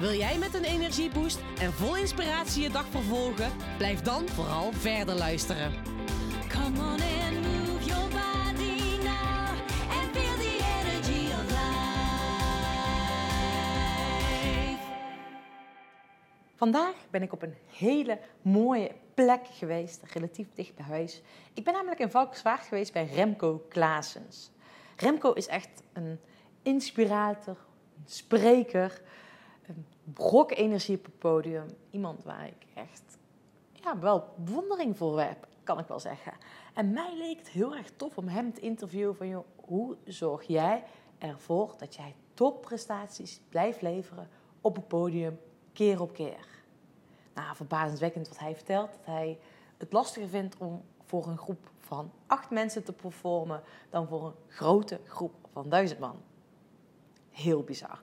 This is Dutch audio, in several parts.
Wil jij met een energieboost en vol inspiratie je dag vervolgen? Blijf dan vooral verder luisteren. Come on and move your body now and feel the energy. Vandaag ben ik op een hele mooie plek geweest, relatief dicht bij huis. Ik ben namelijk in Valkenswaard geweest bij Remco Klaasens. Remco is echt een inspirator, een spreker, brok energie op het podium. Iemand waar ik echt ja, wel bewondering voor heb, kan ik wel zeggen. En mij leek het heel erg tof om hem te interviewen van, hoe zorg jij ervoor dat jij topprestaties blijft leveren op het podium, keer op keer? Nou, verbazendwekkend wat hij vertelt, dat hij het lastiger vindt om voor een groep van acht mensen te performen dan voor een grote groep van duizend man. Heel bizar.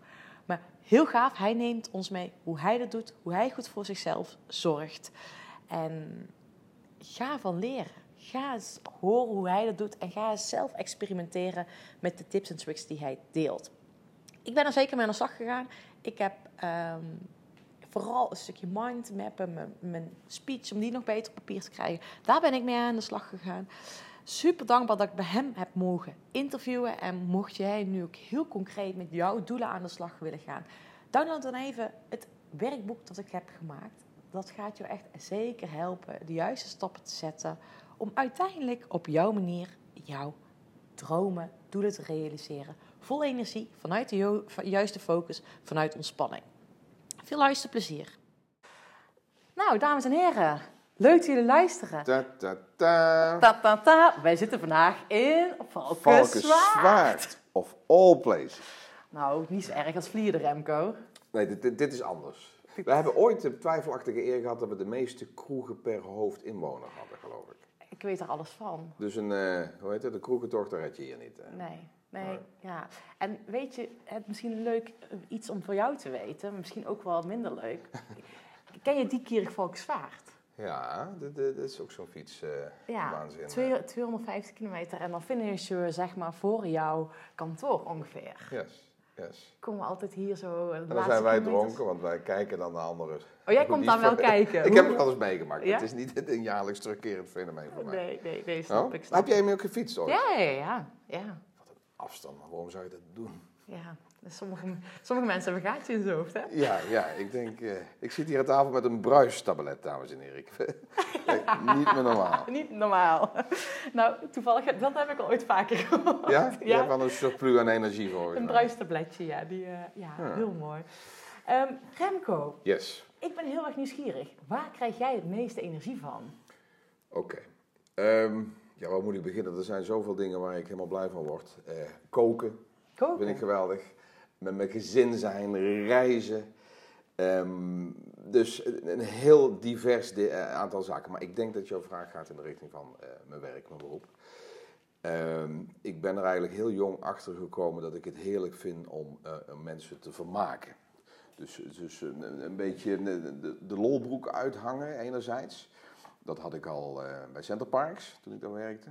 Heel gaaf, hij neemt ons mee hoe hij dat doet, hoe hij goed voor zichzelf zorgt. En ga van leren. Ga eens horen hoe hij dat doet en ga eens zelf experimenteren met de tips en tricks die hij deelt. Ik ben er zeker mee aan de slag gegaan. Ik heb ehm, vooral een stukje mindmappen, mijn, mijn speech, om die nog beter op papier te krijgen. Daar ben ik mee aan de slag gegaan. Super dankbaar dat ik bij hem heb mogen interviewen. En mocht jij nu ook heel concreet met jouw doelen aan de slag willen gaan, download dan even het werkboek dat ik heb gemaakt. Dat gaat je echt zeker helpen de juiste stappen te zetten om uiteindelijk op jouw manier jouw dromen, doelen te realiseren. Vol energie, vanuit de juiste focus, vanuit ontspanning. Veel luisterplezier. Nou, dames en heren, leuk dat jullie luisteren. Ta, ta, ta. Ta, ta, ta. Wij zitten vandaag in Valkenswaard. Of all places. Nou, niet zo erg als Vlierde Remco. Nee, dit, dit, dit is anders. We hebben ooit de twijfelachtige eer gehad dat we de meeste kroegen per hoofd inwoner hadden, geloof ik. Ik weet er alles van. Dus een, eh, hoe heet het, de kroegentocht, daar red je hier niet. Hè? Nee, nee, ja. En weet je, het misschien leuk eh, iets om voor jou te weten, misschien ook wel minder leuk. Ken je Diekierig Valkenswaard? Ja, dit is ook zo'n fiets. eh Ja, waanzin. twee- 250 kilometer en dan finish je zeg maar voor jouw kantoor ongeveer. Yes, yes. Komen we altijd hier zo... En dan zijn wij dronken, want wij kijken dan naar anderen. Oh, jij komt dan wel kijken. Ik heb het eens meegemaakt. Ja? Het is niet een jaarlijks terugkerend fenomeen voor mij. Nee, nee, nee, snap Oh? ik. Snap Heb jij hem ook gefietst ooit? Ja, ja, ja. ja. Afstand, maar waarom zou je dat doen? ja. Dus sommige, sommige mensen hebben gaatje in zijn hoofd, hè? Ja, ja, ik denk, eh, ik zit hier aan tafel met een bruistablet, dames en heren. Niet meer normaal. Niet normaal. Nou, toevallig, dat heb ik al ooit vaker gehoord. Ja? Je Ja. hebt wel een surplus aan energie voor Een bruistabletje, ja. Die, eh, ja, Ja. heel mooi. Ehm, Remco, Yes, ik ben heel erg nieuwsgierig. Waar krijg jij het meeste energie van? oké. Ehm, ja, waar moet ik beginnen? Er zijn zoveel dingen waar ik helemaal blij van word. Eh, koken Koken? vind ik geweldig. Met mijn gezin zijn, reizen. Ehm, dus een, heel divers di- eh, aantal zaken. Maar ik denk dat jouw vraag gaat in de richting van eh, mijn werk, mijn beroep. Ehm, ik ben er eigenlijk heel jong achter gekomen dat ik het heerlijk vind om eh, mensen te vermaken. Dus, dus een, een beetje de, de, de lolbroek uithangen enerzijds. Dat had ik al bij Center Parks toen ik daar werkte.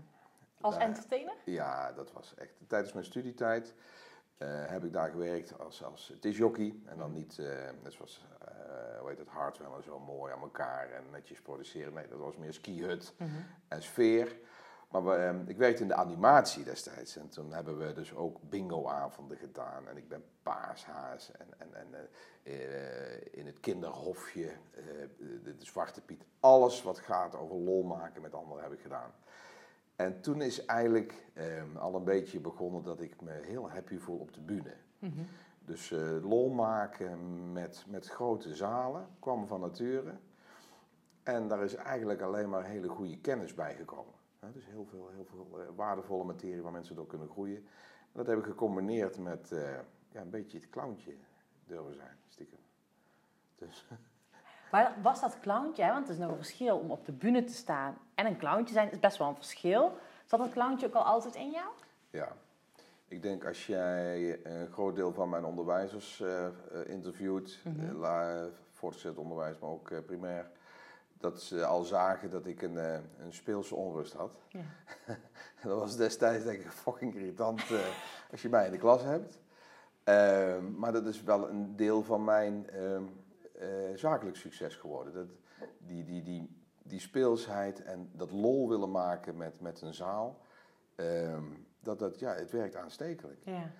Als entertainer? ja, dat was echt. Tijdens mijn studietijd heb ik daar gewerkt als, als disjockey. En dan niet, eh, net zoals, eh hoe heet het, hardware en zo mooi aan elkaar en netjes produceren. Nee, dat was meer skihut en sfeer. Maar we, eh, ik werkte in de animatie destijds. En toen hebben we dus ook bingo-avonden gedaan. En ik ben paashaas en, en, en eh, eh, in het kinderhofje, eh, de, de Zwarte Piet. Alles wat gaat over lol maken met anderen heb ik gedaan. En toen is eigenlijk ehm, al een beetje begonnen dat ik me heel happy voel op de bühne. Dus eh, lol maken met, met grote zalen kwam van nature. En daar is eigenlijk alleen maar hele goede kennis bij gekomen. Dus heel veel, heel veel eh, waardevolle materie waar mensen door kunnen groeien. En dat heb ik gecombineerd met eh, ja, een beetje het clowntje durven zijn, stiekem. Dus, Maar was dat clowntje, hè? want het is nog een verschil om op de bühne te staan en een clown te zijn, is best wel een verschil. Zat dat clowntje ook al altijd in jou? Ja. Ik denk als jij een groot deel van mijn onderwijzers eh, eh, interviewt, la- voortgezet onderwijs, maar ook primair, dat ze al zagen dat ik een, een speelse onrust had. Ja. dat was destijds denk ik fucking irritant als je mij in de klas hebt. Ehm, maar dat is wel een deel van mijn ehm, eh, zakelijk succes geworden. Dat, die, die, die, die speelsheid en dat lol willen maken met, met een zaal, ehm, dat, dat, ja, het werkt aanstekelijk. Ja.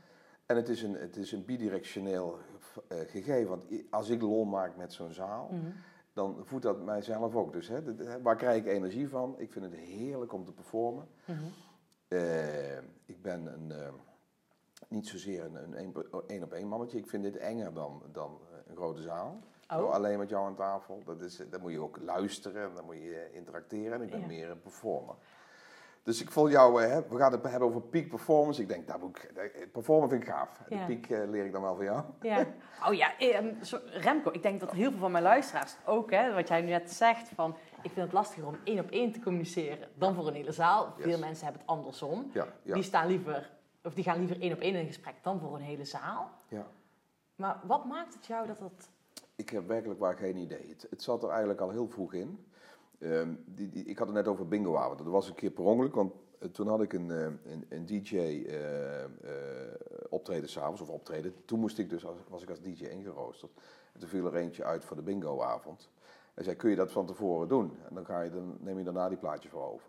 En het is een, het is een bidirectioneel eh, gegeven. Want als ik lol maak met zo'n zaal, Mhm. dan voedt dat mijzelf ook. Dus hè, waar krijg ik energie van? Ik vind het heerlijk om te performen. Mhm. Eh, ik ben een, eh, niet zozeer een, een één- één op één mannetje. Ik vind dit enger dan, dan eh, een grote zaal. Oh. Zo alleen met jou aan tafel. Dat is, dan moet je ook luisteren en dan moet je interacteren. En ik ben Ja. meer een performer. Dus ik vond jou, eh, hè, we gaan het hebben over peak performance. Ik denk, daar moet ik, eh, performen vind ik gaaf. Ja. De peak eh, leer ik dan wel van jou. Ja. Oh ja, eh, ehm, Remco, ik denk dat heel veel van mijn luisteraars ook, hè, wat jij nu net zegt, van ik vind het lastiger om één op één te communiceren dan voor een hele zaal. Yes. Veel mensen hebben het andersom. Ja, ja, Die staan liever, of die gaan liever één op één in een gesprek dan voor een hele zaal. ja. Maar wat maakt het jou dat dat... Ik heb werkelijk waar geen idee. Het, het zat er eigenlijk al heel vroeg in. Ehm, die, die, ik had het net over bingoavond. Dat was een keer per ongeluk, want eh, toen had ik een, eh, een, een DJ eh, eh, optreden s'avonds, of optreden. Toen moest ik dus als, was ik als DJ ingeroosterd. En toen viel er eentje uit voor de bingoavond. Hij zei, kun je dat van tevoren doen? En dan, ga je, dan neem je daarna die plaatjes voor over.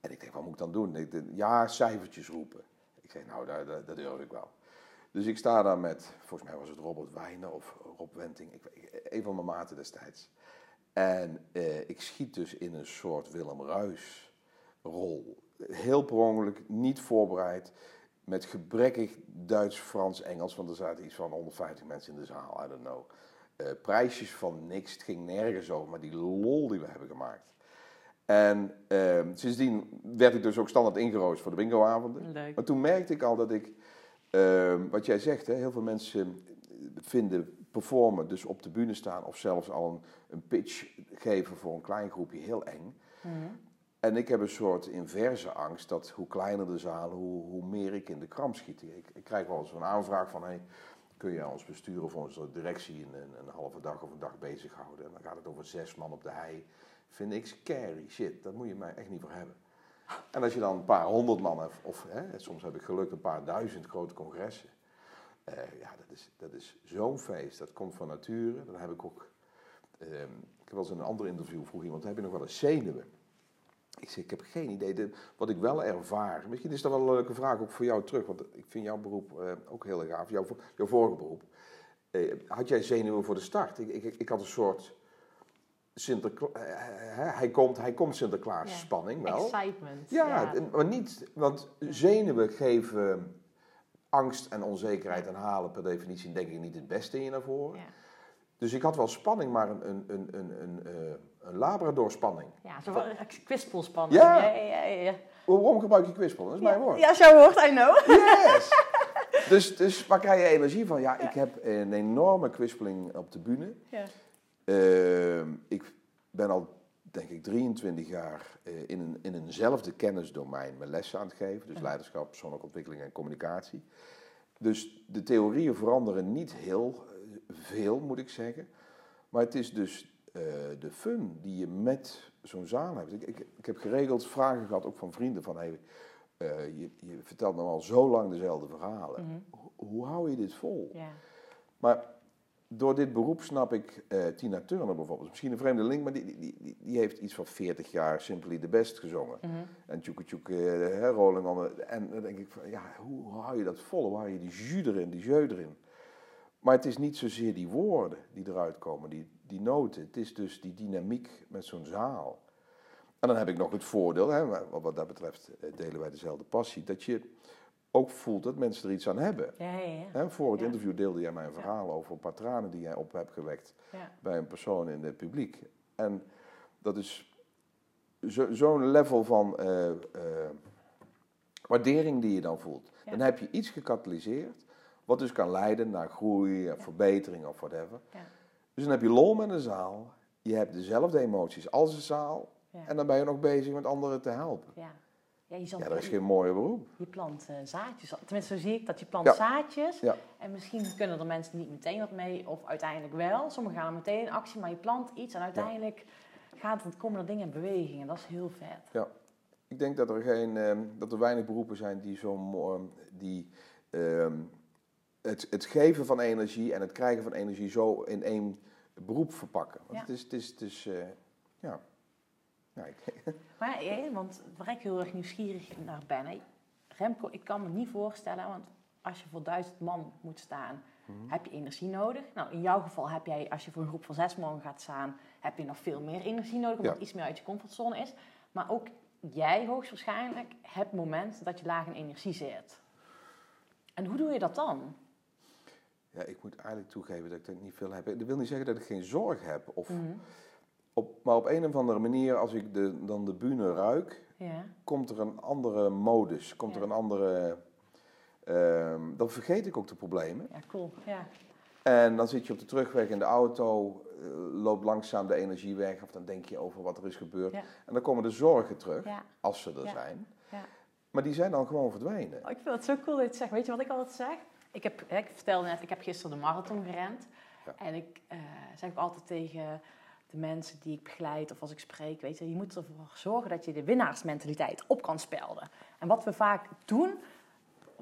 En ik denk, wat moet ik dan doen? Ja, cijfertjes roepen. Ik zei, nou, dat, dat durf ik wel. Dus ik sta daar met, volgens mij was het Robert Wijner of Rob Wenting, ik, ik- een van mijn maten destijds. En eh, ik schiet dus in een soort Willem Ruis rol. Heel per ongeluk, niet voorbereid, met gebrekkig Duits, Frans, Engels, want er zaten iets van 150 mensen in de zaal, I don't know. Eh, prijsjes van niks, het ging nergens over, maar die lol die we hebben gemaakt. En ehm, sindsdien werd ik dus ook standaard ingeroost voor de bingoavonden. Leuk. Maar toen merkte ik al dat ik, ehm, wat jij zegt, hè, heel veel mensen vinden performen, dus op de bühne staan of zelfs al een, een pitch geven voor een klein groepje heel eng. Mhm. En ik heb een soort inverse angst dat hoe kleiner de zaal, hoe, hoe meer ik in de kramp schiet. Ik, ik krijg wel eens een aanvraag van, hey, kun je ons besturen of onze directie een, een, een halve dag of een dag bezighouden? En dan gaat het over zes man op de hei. Vind ik scary shit, daar moet je mij echt niet voor hebben. En als je dan een paar honderd man hebt, of hè, soms heb ik geluk een paar duizend grote congressen. eh, ja, dat is, dat is zo'n feest. Dat komt van nature. Dan heb ik ook. ehm, ik heb wel eens in een ander interview vroeg iemand: heb je nog wel eens zenuwen? Ik zeg: ik heb geen idee. De- wat ik wel ervaar. Misschien is dat wel een leuke vraag ook voor jou terug. Want ik vind jouw beroep eh, ook heel gaaf. Jouw, jouw vorige beroep. Eh, had jij zenuwen voor de start? Ik, ik, ik had een soort. Sinterkla eh, hè, hij, komt, hij komt Sinterklaas Ja. spanning wel. Excitement. Ja, maar niet, want zenuwen geven angst en onzekerheid en halen per definitie denk ik niet het beste in je naar voren. Ja. Dus ik had wel spanning, maar een, een, een, een, een, eh, een labrador-spanning. Ja, zo wel een kwispelspanning. Ja. ja, ja, ja. Waarom gebruik je kwispel? Dat is mijn woord. Ja, jouw woord, I know. Yes! dus, dus waar krijg je energie van? Ja, ik heb een enorme kwispeling op de bühne. Ja. Ehm, ik ben al, denk ik, 23 jaar eh, in, een, in eenzelfde kennisdomein mijn lessen aan het geven. Dus leiderschap, persoonlijke ontwikkeling en communicatie. Dus de theorieën veranderen niet heel eh, veel, moet ik zeggen. Maar het is dus eh, de fun die je met zo'n zaal hebt. Ik, ik, ik heb geregeld vragen gehad, ook van vrienden, van... Hey, je, je vertelt nou al zo lang dezelfde verhalen. Hoe, hoe hou je dit vol? Ja. Maar door dit beroep snap ik eh, Tina Turner bijvoorbeeld. Misschien een vreemde link, maar die, die, die, die heeft iets van 40 jaar Simply the Best gezongen. En tjoeke tjoeke, eh, Rolling on En dan denk ik van, ja, hoe, hoe hou je dat vol? Hoe hou je die jus erin, die jeu erin? Maar het is niet zozeer die woorden die eruit komen, die, die noten. Het is dus die dynamiek met zo'n zaal. En dan heb ik nog het voordeel, hè, wat dat betreft eh, delen wij dezelfde passie, dat je ook voelt dat mensen er iets aan hebben. Ja, ja, voor het interview deelde jij mij een verhaal over een paar tranen die jij op hebt gewekt bij een persoon in het publiek. En dat is zo- zo'n level van eh, eh, waardering die je dan voelt. Dan heb je iets gecatalyseerd, wat dus kan leiden naar groei, of verbetering of whatever. Ja. Dus dan heb je lol met een zaal. Je hebt dezelfde emoties als een zaal. En dan ben je nog bezig met anderen te helpen. Ja. Ja, je, zal, Ja, dat is geen mooier beroep. je plant eh, zaadjes. Tenminste, zo zie ik dat je plant Ja. zaadjes. Ja. En misschien kunnen er mensen niet meteen wat mee, of uiteindelijk wel. Sommigen gaan er meteen in actie, maar je plant iets en uiteindelijk gaat het, komen er dingen in beweging. En dat is heel vet. Ik denk dat er, geen, ehm, dat er weinig beroepen zijn die zo mooi, die ehm, het, het geven van energie en het krijgen van energie zo in één beroep verpakken. Want Ja. het is, het is, het is eh, ja. Ik, Maar ja, want waar ik heel erg nieuwsgierig naar ben. hè, Remco, ik kan me niet voorstellen, want als je voor duizend man moet staan, Mhm. heb je energie nodig. Nou, in jouw geval heb jij, als je voor een groep van zes man gaat staan, heb je nog veel meer energie nodig, omdat Ja. het iets meer uit je comfortzone is. Maar ook jij hoogstwaarschijnlijk hebt momenten dat je laag in energie zit. En hoe doe je dat dan? ja, ik moet eigenlijk toegeven dat ik dat niet veel heb. Dat wil niet zeggen dat ik geen zorg heb. Of Mhm. Op, maar op een of andere manier, als ik de, dan de bühne ruik, Ja, komt er een andere modus. Komt Ja. er een andere... ehm, dan vergeet ik ook de problemen. ja, cool. Ja, En dan zit je op de terugweg in de auto, eh, loopt langzaam de energie weg, of dan denk je over wat er is gebeurd. Ja. En dan komen de zorgen terug, als ze er zijn. ja. Maar die zijn dan gewoon verdwenen. Oh, ik vind het zo cool dat je het zegt. Weet je wat ik altijd zeg? Ik, heb, ik vertelde net, ik heb gisteren de marathon gerend. En ik eh, zeg ook altijd tegen de mensen die ik begeleid of als ik spreek, weet je, je moet ervoor zorgen dat je de winnaarsmentaliteit op kan spelden. En wat we vaak doen,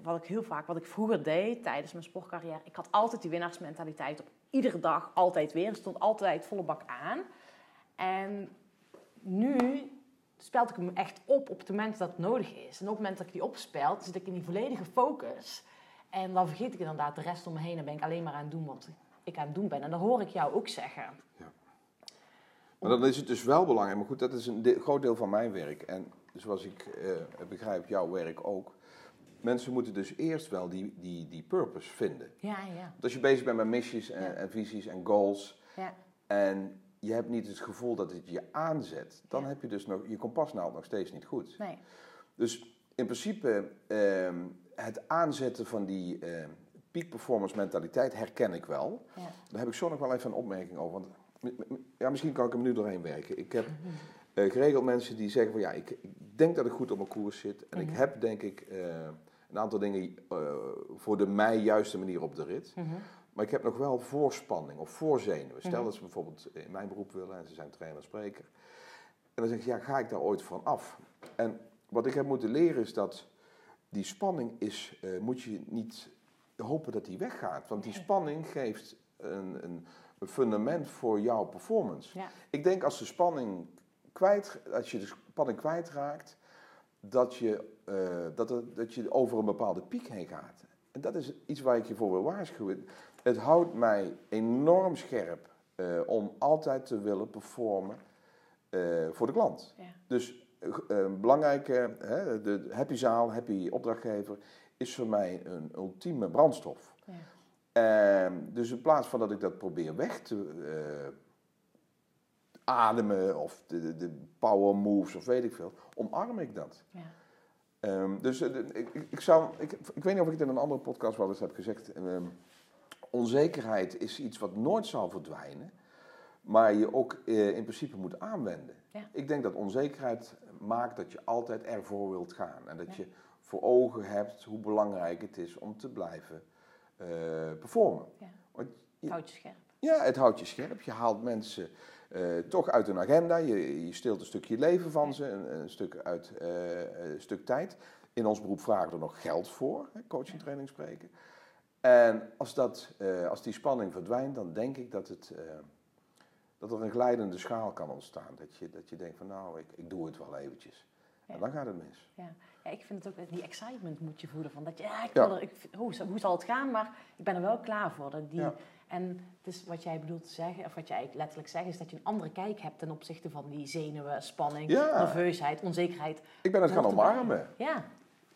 wat ik heel vaak, wat ik vroeger deed tijdens mijn sportcarrière, ik had altijd die winnaarsmentaliteit op iedere dag, altijd weer. Het stond altijd volle bak aan. En nu speld ik hem echt op op het moment dat het nodig is. En op het moment dat ik die opspeld, zit ik in die volledige focus. En dan vergeet ik inderdaad de rest om me heen en ben ik alleen maar aan het doen wat ik aan het doen ben. En dat hoor ik jou ook zeggen. Maar dan is het dus wel belangrijk. Maar goed, dat is een de- groot deel van mijn werk. En zoals ik eh, begrijp, jouw werk ook. Mensen moeten dus eerst wel die, die, die purpose vinden. Ja, ja, Want als je bezig bent met missies en, Ja. en visies en goals. ja. En je hebt niet het gevoel dat het je aanzet. Dan Ja. heb je dus nog, je kompasnaald nog steeds niet goed. Nee. Dus in principe, ehm, het aanzetten van die ehm, peak performance mentaliteit herken ik wel. Ja. Daar heb ik zo nog wel even een opmerking over. Want ja, misschien kan ik hem nu doorheen werken. Ik heb eh, geregeld mensen die zeggen van ja, ik, ik denk dat ik goed op mijn koers zit. En ik Mhm. heb denk ik eh, een aantal dingen eh, voor de mij juiste manier op de rit. Mhm. Maar ik heb nog wel voorspanning of voorzenuwen. Stel Mhm. dat ze bijvoorbeeld in mijn beroep willen en ze zijn trainer, spreker. En dan zeg je, ja, ga ik daar ooit van af? En wat ik heb moeten leren is dat die spanning is, moet je niet hopen dat die weggaat. Want die spanning geeft een, een, een fundament voor jouw performance. Ja. Ik denk als de spanning kwijt, als je de spanning kwijtraakt, dat je, eh, dat, er- dat je over een bepaalde piek heen gaat. En dat is iets waar ik je voor wil waarschuwen. Het houdt mij enorm scherp eh, om altijd te willen performen eh, voor de klant. Ja. Dus een belangrijke, hè, de happy zaal, happy opdrachtgever, is voor mij een ultieme brandstof. Ja. Ehm, dus in plaats van dat ik dat probeer weg te eh, ademen of de, de, power moves of weet ik veel, omarm ik dat. Ja. Ehm, dus eh, ik, ik, ik zou, ik, ik weet niet of ik het in een andere podcast wel eens heb gezegd. ehm, onzekerheid is iets wat nooit zal verdwijnen, maar je ook eh, in principe moet aanwenden. Ja. Ik denk dat onzekerheid maakt dat je altijd ervoor wilt gaan en dat Ja. je voor ogen hebt hoe belangrijk het is om te blijven eh, performen. Ja. Want Het houdt je scherp. ja, het houdt je scherp. Je haalt mensen eh, toch uit hun agenda. Je, je steelt een stukje leven van ze, een, een stuk, uit, eh, een stuk tijd. In ons beroep vragen we er nog geld voor, hè, coaching, training, spreken. En als, dat, als die spanning verdwijnt, dan denk ik dat, het, dat er een glijdende schaal kan ontstaan. Dat je, dat je denkt van nou, ik, ik doe het wel eventjes. En dan gaat het mis. Ja. ja, ik vind het ook, die excitement moet je voelen. Van dat je, ja, ik wil er, ik, hoe, hoe zal het gaan, maar ik ben er wel klaar voor. Dat die. En het is wat jij bedoelt te zeggen, of wat jij letterlijk zegt, is dat je een andere kijk hebt ten opzichte van die zenuwen, spanning, nerveusheid, onzekerheid. Ik ben het gaan omarmen. Ja,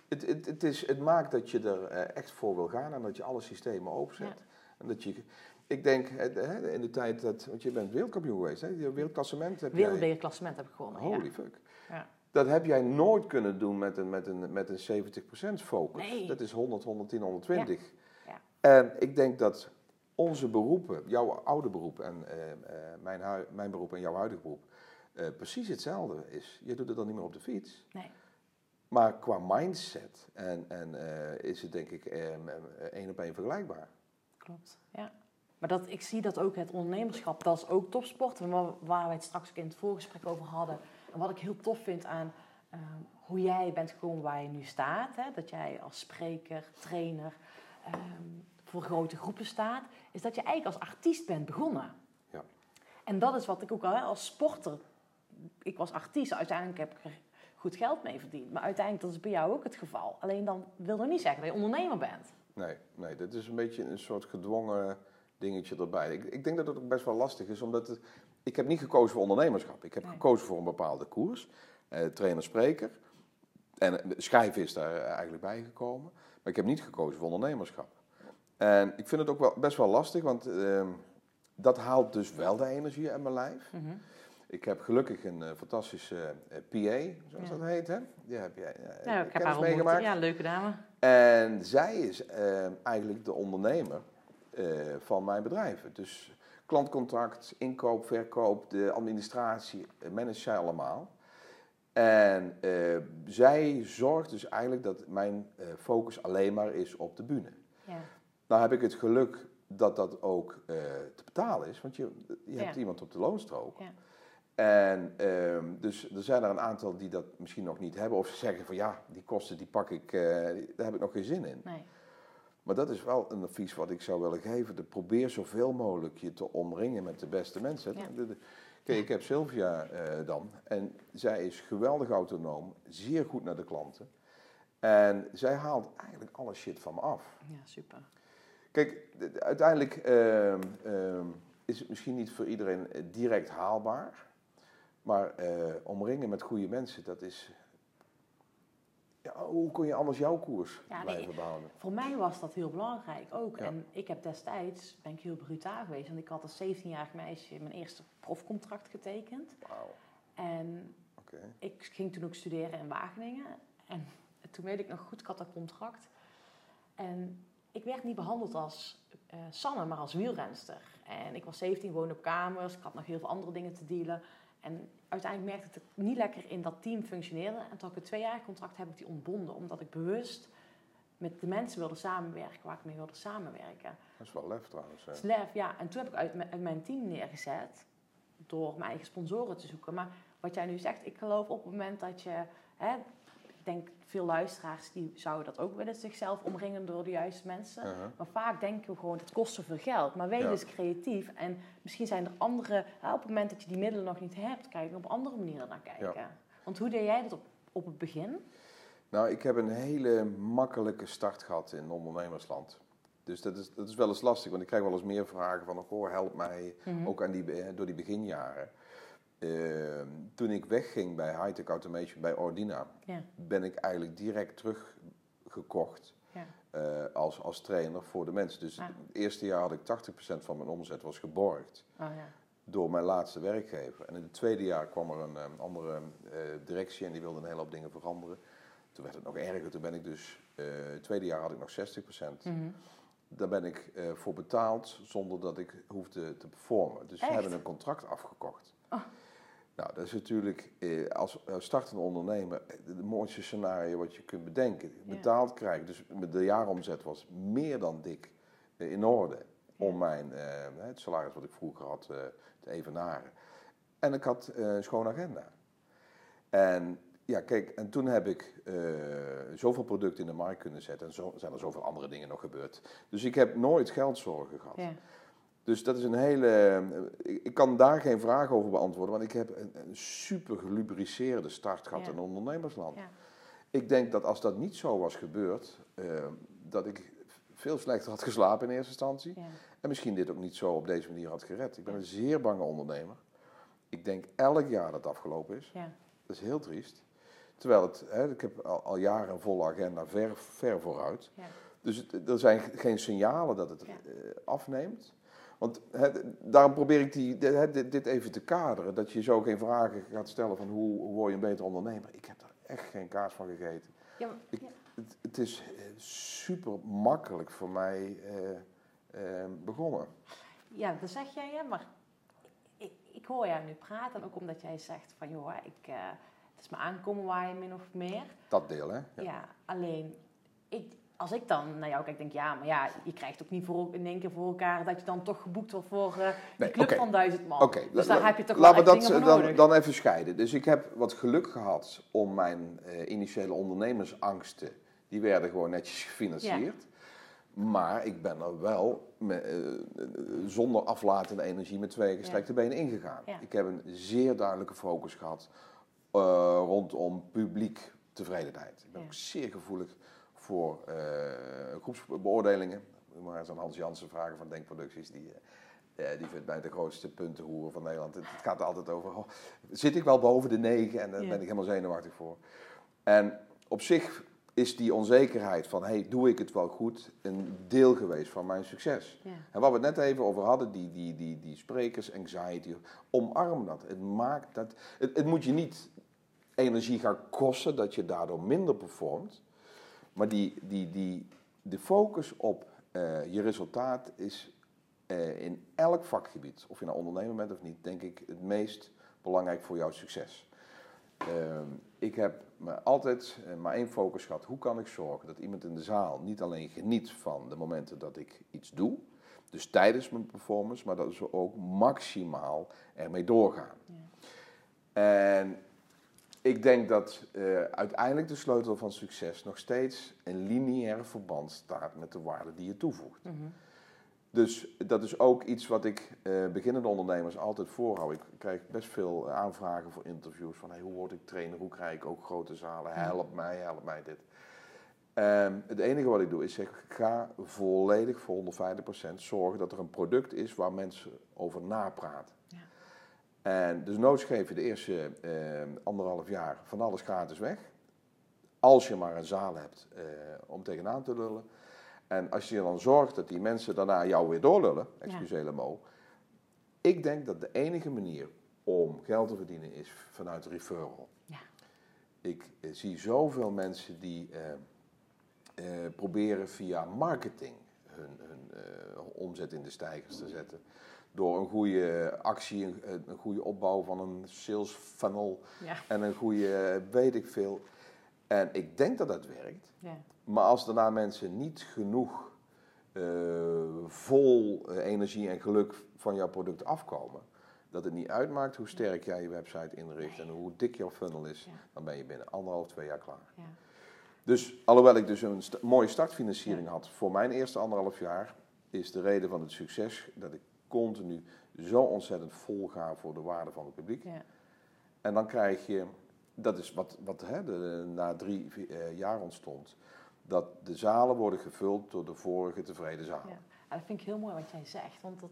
Het, het, het, is, het maakt dat je er eh, echt voor wil gaan en dat je alle systemen openzet. En dat je, ik denk, in de tijd dat, want je bent wereldkampioen geweest, hè, je wereldklassement heb jij, wereldbekerklassement heb ik gewonnen. holy ja. fuck. Ja. Dat heb jij nooit kunnen doen met een, met een, met een 70% focus. Nee. Dat is 100, 110, 120. Ja. En ik denk dat onze beroepen, jouw oude beroep en eh, eh, mijn, mijn beroep en jouw huidige beroep, eh, precies hetzelfde is. Je doet het dan niet meer op de fiets. Nee. Maar qua mindset en, en, is het denk ik één op één vergelijkbaar. Klopt, ja. Maar dat, ik zie dat ook het ondernemerschap, dat is ook topsport. Waar, waar wij het straks ook in het voorgesprek over hadden. Wat ik heel tof vind aan ehm, hoe jij bent gekomen waar je nu staat. Hè? Dat jij als spreker, trainer ehm, voor grote groepen staat. Is dat je eigenlijk als artiest bent begonnen. Ja. En dat is wat ik ook al hè, als sporter... Ik was artiest, uiteindelijk heb ik er goed geld mee verdiend. Maar uiteindelijk, dat is bij jou ook het geval. Alleen dan wil dat niet zeggen dat je ondernemer bent. Nee, nee, dat is een beetje een soort gedwongen dingetje erbij. Ik, ik denk dat het ook best wel lastig is, omdat het, ik heb niet gekozen voor ondernemerschap. Ik heb Nee. gekozen voor een bepaalde koers, eh, trainer-spreker. En eh, schrijven is daar eigenlijk bij gekomen. Maar ik heb niet gekozen voor ondernemerschap. En ik vind het ook wel best wel lastig, want ehm, dat haalt dus wel de energie uit mijn lijf. Ik heb gelukkig een eh, fantastische eh, PA, zoals Ja. dat heet. Hè? Die heb jij eh, Ja, ik heb haar meegemaakt. Ja, leuke dame. En zij is eh, eigenlijk de ondernemer eh, van mijn bedrijven. Dus klantcontact, inkoop, verkoop, de administratie, eh, manage zij allemaal. En eh, zij zorgt dus eigenlijk dat mijn eh, focus alleen maar is op de bühne. Ja. Nou heb ik het geluk dat dat ook te betalen is, want je, je hebt iemand op de loonstrook. Ja. En ehm, dus er zijn er een aantal die dat misschien nog niet hebben. Of ze zeggen van ja, die kosten die pak ik, daar heb ik nog geen zin in. Nee. Maar dat is wel een advies wat ik zou willen geven. De probeer zoveel mogelijk je te omringen met de beste mensen. Ja. De- de- Kijk, ik heb Sylvia eh, dan. En zij is geweldig autonoom. Zeer goed naar de klanten. En zij haalt eigenlijk alle shit van me af. Ja, super. Kijk, uiteindelijk ehm, ehm, is het misschien niet voor iedereen eh, direct haalbaar. Maar eh, omringen met goede mensen, dat is... Ja, hoe kun je anders jouw koers Ja, nee, blijven behouden? Voor mij was dat heel belangrijk ook. Ja. En ik heb destijds, ben ik heel brutaal geweest. Want ik had als 17-jarig meisje mijn eerste profcontract getekend. Wauw, En ik ging toen ook studeren in Wageningen. En toen weet ik nog goed, ik had dat contract. En ik werd niet behandeld als eh, Sanne, maar als wielrenster. En ik was 17, woonde op kamers. Ik had nog heel veel andere dingen te dealen. En uiteindelijk merkte dat ik niet lekker in dat team functioneerde. En toen ik het tweejarig contract heb ik die ontbonden. Omdat ik bewust met de mensen wilde samenwerken waar ik mee wilde samenwerken. Dat is wel lef trouwens. hè. Slef, ja. En toen heb ik uit, mijn- team neergezet door mijn eigen sponsoren te zoeken. Maar wat jij nu zegt, ik geloof op het moment dat je... Hè, denk veel luisteraars die zouden dat ook willen, zichzelf omringen door de juiste mensen. Uh-huh. Maar vaak denken we gewoon, het kost zoveel geld. Maar wees Ja. eens creatief. En misschien zijn er andere... hè, op het moment dat je die middelen nog niet hebt, kan je op andere manieren naar kijken. Want hoe deed jij dat op, op het begin? Nou, ik heb een hele makkelijke start gehad in ondernemersland. Dus dat is, dat is wel eens lastig, want ik krijg wel eens meer vragen van, oh, help mij, ook aan die, door die beginjaren. Ehm, toen ik wegging bij Hightech Automation, bij Ordina, Ja. ben ik eigenlijk direct teruggekocht Ja. eh, als, als trainer voor de mensen. Dus Ah. het eerste jaar had ik 80% van mijn omzet was geborgd Oh ja. door mijn laatste werkgever. En in het tweede jaar kwam er een eh, andere eh, directie en die wilde een hele hoop dingen veranderen. Toen werd het nog erger. Toen ben ik dus, eh, het tweede jaar had ik nog 60%. Mhm. Daar ben ik voor betaald zonder dat ik hoefde te performen. Dus Echt? hebben een contract afgekocht. Oh. Nou, dat is natuurlijk eh, als eh, startende ondernemer eh, het mooiste scenario wat je kunt bedenken. Ja. Betaald krijgen. Dus de jaaromzet was meer dan dik eh, in orde om mijn, eh, het salaris wat ik vroeger had eh, te evenaren. En ik had eh, een schone agenda. En ja, kijk, en toen heb ik eh, zoveel producten in de markt kunnen zetten. En zo zijn er zoveel andere dingen nog gebeurd. Dus ik heb nooit geldzorgen gehad. Ja. Dus dat is een hele. eh, Ik, kan daar geen vraag over beantwoorden, want ik heb een, een super gelubriceerde start gehad Ja. in ondernemersland. Ja. Ik denk dat als dat niet zo was gebeurd, eh, dat ik veel slechter had geslapen in eerste instantie. Ja. En misschien dit ook niet zo op deze manier had gered. Ik ben een zeer bange ondernemer. Ik denk elk jaar dat het afgelopen is. Ja. Dat is heel triest. Terwijl het, hè, ik heb al, al jaren een volle agenda ver, ver vooruit. Ja. Dus het- er zijn geen signalen dat het Ja. eh, afneemt. Want daarom probeer ik die, dit, even te kaderen. Dat je zo geen vragen gaat stellen van hoe, hoe word je een beter ondernemer. Ik heb daar echt geen kaas van gegeten. Ja, maar- Ik- ja. Het, het is eh, super makkelijk voor mij eh, eh, begonnen. Ja, dat zeg jij, ja, maar ik, ik hoor jou nu praten. Ook omdat jij zegt van, joh, ik, het is me aankomen waaien min of meer. Dat deel, hè? Ja, alleen, ik, als ik dan naar jou kijk, denk ik, ja, maar ja, je krijgt ook niet voor, in één keer voor elkaar dat je dan toch geboekt wordt voor de Nee, club van duizend man. Dus daar heb je toch wel laten we dat eh, dan, nodig. dan even scheiden. Dus ik heb wat geluk gehad om mijn eh, initiële ondernemersangsten, die werden gewoon netjes gefinancierd. Maar ik ben er wel me- zonder aflatende energie met twee gestrekte benen ingegaan. Ja. Ik heb een zeer duidelijke focus gehad eh, rondom publiek tevredenheid. Ik ben ook zeer gevoelig voor eh, groepsbeoordelingen. Moet maar eens aan Hans Jansen vragen van Denkproducties. Die, eh, die vindt mij de grootste puntenhoer van Nederland. Het, gaat altijd over, oh, zit ik wel boven de negen? En daar Ja. ben ik helemaal zenuwachtig voor. En op zich is die onzekerheid van, hey, doe ik het wel goed, een deel geweest van mijn succes. Ja. En waar we het net even over hadden, die, die, die, die sprekers, anxiety, omarm dat. Het, maakt dat het, het moet je niet energie gaan kosten, dat je daardoor minder performt. Maar die, die, die, de focus op eh, je resultaat is eh, in elk vakgebied, of je nou ondernemer bent of niet, denk ik het meest belangrijk voor jouw succes. Ehm, ik heb altijd eh, maar één focus gehad. Hoe kan ik zorgen dat iemand in de zaal niet alleen geniet van de momenten dat ik iets doe, dus tijdens mijn performance, maar dat ze ook maximaal ermee doorgaan. En ik denk dat eh, uiteindelijk de sleutel van succes nog steeds een lineair verband staat met de waarde die je toevoegt. Mhm. Dus dat is ook iets wat ik eh, beginnende ondernemers altijd voorhoud. Ik krijg best veel aanvragen voor interviews van hey, hoe word ik trainer, hoe krijg ik ook grote zalen, help mij, help mij dit. Ehm, het enige wat ik doe is zeg, ga volledig voor 150% zorgen dat er een product is waar mensen over napraten. Ja. En dus noods je de eerste eh, anderhalf jaar van alles gratis weg. Als je maar een zaal hebt eh, om tegenaan te lullen. En als je dan zorgt dat die mensen daarna jou weer doorlullen, excuseer mo. Ik denk dat de enige manier om geld te verdienen is vanuit referral. Ja. Ik eh, zie zoveel mensen die eh, proberen via marketing hun, hun omzet in de stijgers te zetten. Door een goede actie, een, een goede opbouw van een sales funnel Ja. en een goede weet ik veel. En ik denk dat dat werkt. Ja. Maar als daarna mensen niet genoeg eh, vol eh, energie en geluk van jouw product afkomen, dat het niet uitmaakt hoe sterk jij je website inricht en hoe dik jouw funnel is, Ja. dan ben je binnen anderhalf, twee jaar klaar. Ja. Dus alhoewel ik dus een mooie startfinanciering had voor mijn eerste anderhalf jaar, is de reden van het succes dat ik continu zo ontzettend vol ga voor de waarde van het publiek. Ja. En dan krijg je, dat is wat, wat hè, de, na drie eh, jaar ontstond, dat de zalen worden gevuld door de vorige tevreden zalen. Ja. Dat vind ik heel mooi wat jij zegt, want dat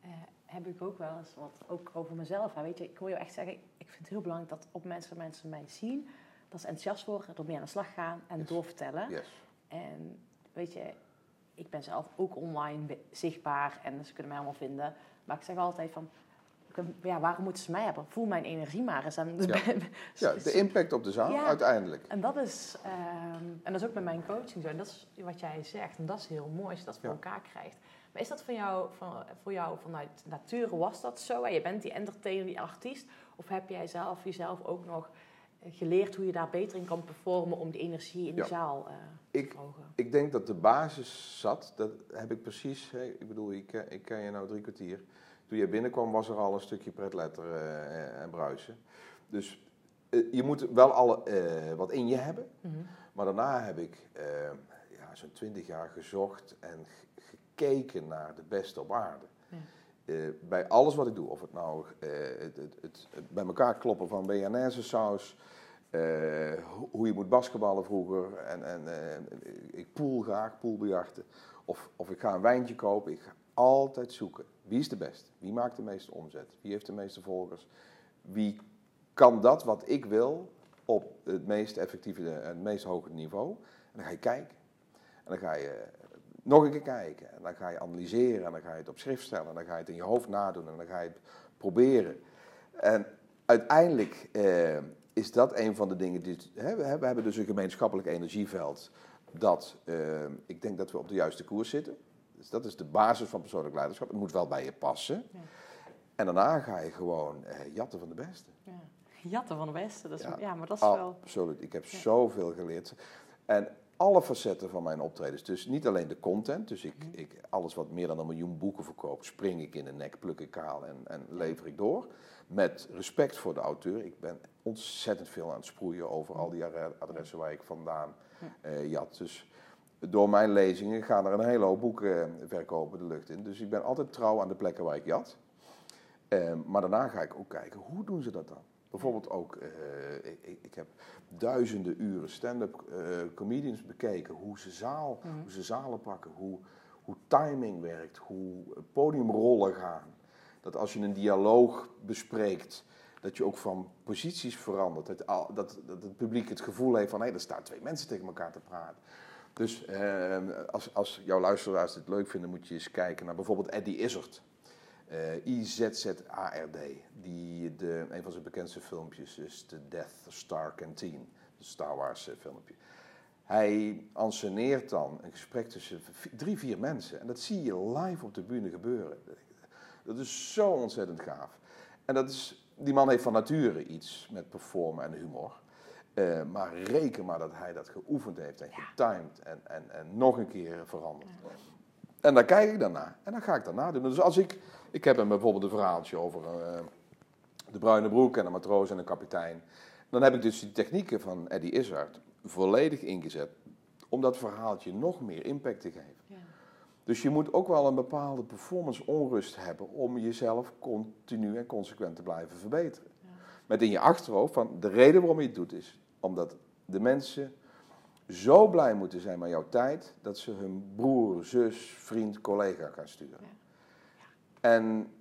eh, heb ik ook wel eens, wat ook over mezelf. Hè. Weet je, ik hoor jou echt zeggen, ik vind het heel belangrijk dat op mensen, mensen mij zien, dat ze enthousiast worden, ermee aan de slag gaan en Yes. doorvertellen. Yes. En weet je, ik ben zelf ook online zichtbaar en ze kunnen mij allemaal vinden. Maar ik zeg altijd van, ja, waarom moeten ze mij hebben? Voel mijn energie maar eens. En, Ja. Ja, de impact op de zaal Ja. uiteindelijk. en dat is, ehm, en dat is ook met mijn coaching zo. En dat is wat jij zegt. En dat is heel mooi als je dat voor Ja. elkaar krijgt. Maar is dat voor jou, van, voor jou vanuit nature, was dat zo? En je bent die entertainer, die artiest. Of heb jij zelf jezelf ook nog geleerd hoe je daar beter in kan performen om die energie in de Ja. zaal eh, Ik- te verhogen? Ik denk dat de basis zat, dat heb ik precies, hè, ik bedoel, ik, ken- ik ken je nou drie kwartier. Toen je binnenkwam was er al een stukje pretletter eh, en bruisen. Dus eh, je moet wel alle, eh, wat in je hebben. Mhm. Maar daarna heb ik eh, ja, zo'n twintig jaar gezocht en gekeken naar de beste op aarde. Eh, bij alles wat ik doe, of het nou eh, het, het, het, bij elkaar kloppen van BNS saus, eh, ho- hoe je moet basketballen vroeger, en, en ik pool graag, poolbejachten, of, of ik ga een wijntje kopen, ik ga altijd zoeken. Wie is de beste? Wie maakt de meeste omzet? Wie heeft de meeste volgers? Wie kan dat wat ik wil op het meest effectieve en het meest hoge niveau? En dan ga je kijken. En dan ga je nog een keer kijken. En dan ga je analyseren. En dan ga je het op schrift stellen. En dan ga je het in je hoofd nadoen. En dan ga je het proberen. En uiteindelijk eh, is dat een van de dingen die. Hè, we, hebben, we hebben dus een gemeenschappelijk energieveld. Dat eh, ik denk dat we op de juiste koers zitten. Dus dat is de basis van persoonlijk leiderschap. Het moet wel bij je passen. Ja. En daarna ga je gewoon eh, jatten van de beste. Ja. Jatten van de beste. Dat is, ja. Ja. maar dat is wel... Absoluut. Ik heb zoveel geleerd. En alle facetten van mijn optredens. Dus niet alleen de content. Dus ik, Mhm. ik, alles wat meer dan een miljoen boeken verkoopt, spring ik in de nek, pluk ik kaal en, en lever ik door. Met respect voor de auteur. Ik ben ontzettend veel aan het sproeien over al die adre- adressen waar ik vandaan eh, jat. Dus door mijn lezingen gaan er een hele hoop boeken eh, verkopen de lucht in. Dus ik ben altijd trouw aan de plekken waar ik jat. Eh, maar daarna ga ik ook kijken, hoe doen ze dat dan? Bijvoorbeeld ook, eh, ik, ik- heb duizenden uren stand-up eh, comedians bekeken. Hoe ze, zaal, hoe ze zalen pakken, hoe, hoe timing werkt, hoe podiumrollen gaan. Dat als je een dialoog bespreekt, dat je ook van posities verandert. Dat, dat, dat het publiek het gevoel heeft van, hé, er staan twee mensen tegen elkaar te praten. Dus eh, als, als jouw luisteraars dit leuk vinden, moet je eens kijken naar bijvoorbeeld Eddie Izzard. Eh I-Z-Z-A-R-D. Die, de, een van zijn bekendste filmpjes is The Death Star Canteen. De Star Wars eh, filmpje. Hij anceneert dan een gesprek tussen drie, vier mensen. En dat zie je live op de bühne gebeuren. Dat is zo ontzettend gaaf. En dat is, die man heeft van nature iets met performen en humor. Eh, maar reken maar dat hij dat geoefend heeft en getimed en, en, en nog een keer veranderd. En dan kijk ik daarna. En dan ga ik daarna doen. Dus als ik... Ik heb hem bijvoorbeeld een verhaaltje over eh, de bruine broek en een matroos en een kapitein. Dan heb ik dus die technieken van Eddie Izzard volledig ingezet om dat verhaaltje nog meer impact te geven. Ja. Dus je moet ook wel een bepaalde performance onrust hebben om jezelf continu en consequent te blijven verbeteren. Met in je achterhoofd van de reden waarom je het doet is omdat de mensen zo blij moeten zijn met jouw tijd dat ze hun broer, zus, vriend, collega gaan sturen. Ja. En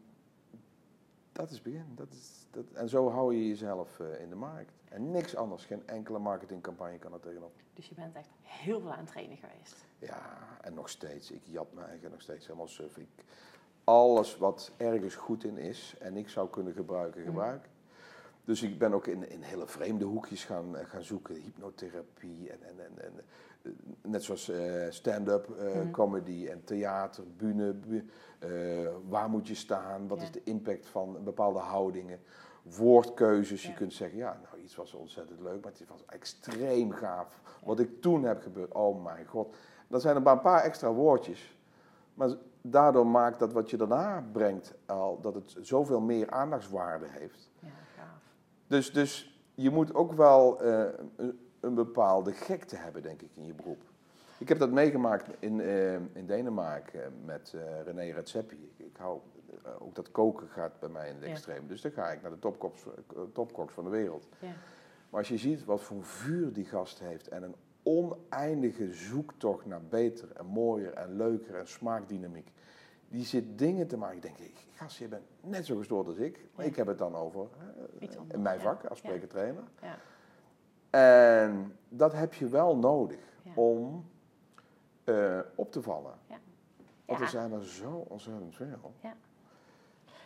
dat is het begin. Dat is, dat, en zo hou je jezelf eh, in de markt. En niks anders, geen enkele marketingcampagne kan er tegenop. Dus je bent echt heel veel aan het trainen geweest. Ja, en nog steeds. Ik jat me eigen nog steeds helemaal suf. Ik, alles wat ergens goed in is en ik zou kunnen gebruiken, gebruik. Dus ik ben ook in, in hele vreemde hoekjes gaan, eh, gaan zoeken. Hypnotherapie en, en, en, en net zoals eh, stand-up eh, comedy en theater, bühne. bu- eh, waar moet je staan? Wat Ja. is de impact van bepaalde houdingen? Woordkeuzes. Je kunt zeggen, ja, nou iets was ontzettend leuk, maar het was extreem gaaf. Wat ik toen heb gebeurd, oh mijn god. Dat zijn er maar een paar extra woordjes. Maar daardoor maakt dat wat je daarna brengt al, dat het zoveel meer aandachtswaarde heeft. Ja, gaaf. Dus, dus je moet ook wel eh, een, een bepaalde gekte hebben, denk ik, in je beroep. Ik heb dat meegemaakt in, eh, in Denemarken met eh, René Redzepi. Ik, hou, eh, ook dat koken gaat bij mij in het Ja. extreem. Dus dan ga ik naar de topkoks, topkoks van de wereld. Ja. Maar als je ziet wat voor vuur die gast heeft en een oneindige zoektocht naar beter en mooier en leuker en smaakdynamiek. Die zit dingen te maken. Ik denk, gast, je bent net zo gestoord als ik. Maar Ja. ik heb het dan over in mijn vak als spreker-trainer. Ja. En dat heb je wel nodig Ja. om eh, op te vallen. Ja. Want Ja. er zijn er zo ontzettend veel.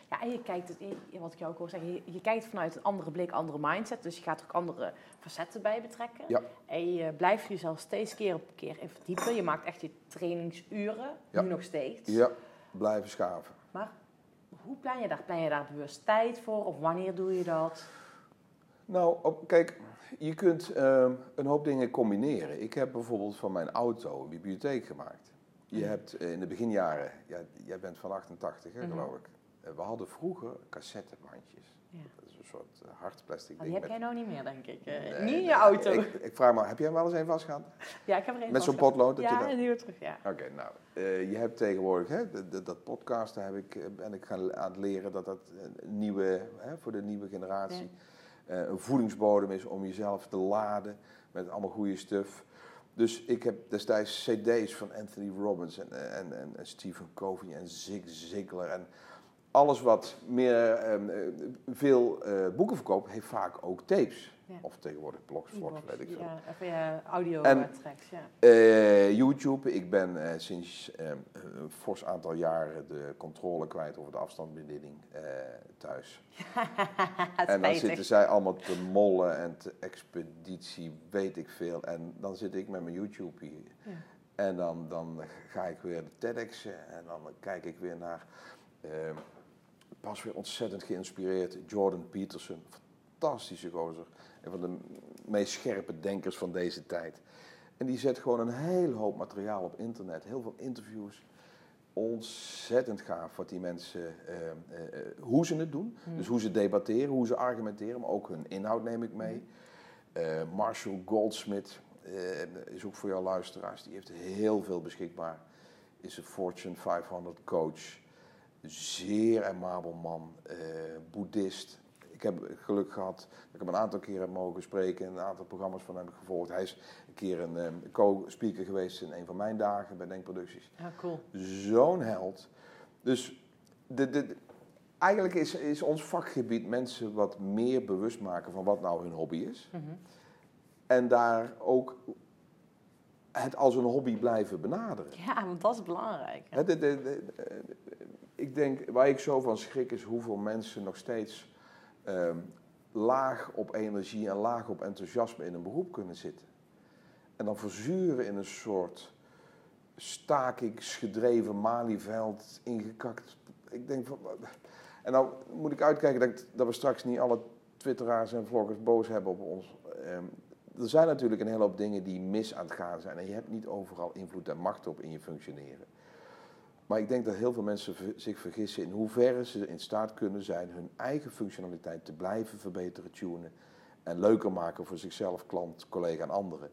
Ja, en je kijkt, wat ik jou ook hoor zeggen, je, je kijkt vanuit een andere blik, andere mindset. Dus je gaat er ook andere facetten bij betrekken. Ja. En je blijft jezelf steeds keer op keer in verdiepen. Je maakt echt je trainingsuren, Ja. nu nog steeds. Ja, blijven schaven. Maar hoe plan je daar? Plan je daar bewust tijd voor? Of wanneer doe je dat? Nou, op, kijk, je kunt ehm, een hoop dingen combineren. Ik heb bijvoorbeeld van mijn auto een bibliotheek gemaakt. Je hebt eh, in de beginjaren, ja, jij bent van 88 hè, Mhm. geloof ik. Eh, we hadden vroeger cassettebandjes. Ja. Dat is een soort uh, hard plastic Maar die ding. heb jij nou niet meer, denk ik. Eh, Nee, niet in je auto. Ik, ik vraag me, heb jij hem wel eens een vastgehad? ja, ik heb er een Met zo'n potlood? Dat Ja, je dat... en die weer terug, ja. Oké, nou, eh, je hebt tegenwoordig, hè, de- dat podcasten heb ik, eh, ben ik gaan aan het leren dat dat nieuwe, hè, voor de nieuwe generatie eh, een voedingsbodem is om jezelf te laden met allemaal goede stuff. Dus ik heb destijds cd's van Anthony Robbins en, en, en, en Stephen Covey en Zig Ziglar en alles wat meer, ehm, eh, veel eh, boeken verkoopt, heeft vaak ook tapes. Ja. Of tegenwoordig blogspot, weet ik veel. Ja, even je audio En- tracks, ja. Eh, YouTube. Ik ben eh, sinds eh, een fors aantal jaren de controle kwijt over de afstandsbediening eh, thuis. En dan zitten zij allemaal te mollen en te expeditie, weet ik veel. En dan zit ik met mijn YouTube hier. Ja. En dan, dan ga ik weer de TEDx'en en dan kijk ik weer naar, eh, pas weer ontzettend geïnspireerd, Jordan Peterson. Fantastische gozer. Een van de meest scherpe denkers van deze tijd. En die zet gewoon een hele hoop materiaal op internet, heel veel interviews. Ontzettend gaaf wat die mensen, eh, hoe ze het doen. Dus hoe ze debatteren, hoe ze argumenteren, maar ook hun inhoud neem ik mee. Eh, Marshall Goldsmith is ook voor jouw luisteraars, die heeft heel veel beschikbaar. Is een Fortune 500 coach, zeer amabel man, boeddhist. Ik heb geluk gehad dat ik hem een aantal keren heb mogen spreken en een aantal programma's van hem gevolgd. Hij is een keer een eh, co-speaker geweest in een van mijn dagen bij Denkproducties Ja, cool. zo'n held. Dus de, de, de- eigenlijk is, is ons vakgebied mensen wat meer bewust maken van wat nou hun hobby is. Mhm. En daar ook het als een hobby blijven benaderen. Ja, want dat is belangrijk. Hè, ik denk, waar ik zo van schrik is hoeveel mensen nog steeds ehm, laag op energie en laag op enthousiasme in een beroep kunnen zitten. En dan verzuren in een soort stakingsgedreven malieveld, ingekakt. Ik denk van. En nou moet ik uitkijken dat, dat we straks niet alle twitteraars en vloggers boos hebben op ons. Ehm, er zijn natuurlijk een hele hoop dingen die mis aan het gaan zijn. En je hebt niet overal invloed en macht op in je functioneren. Maar ik denk dat heel veel mensen zich vergissen in hoeverre ze in staat kunnen zijn hun eigen functionaliteit te blijven verbeteren, tunen en leuker maken voor zichzelf, klant, collega en anderen.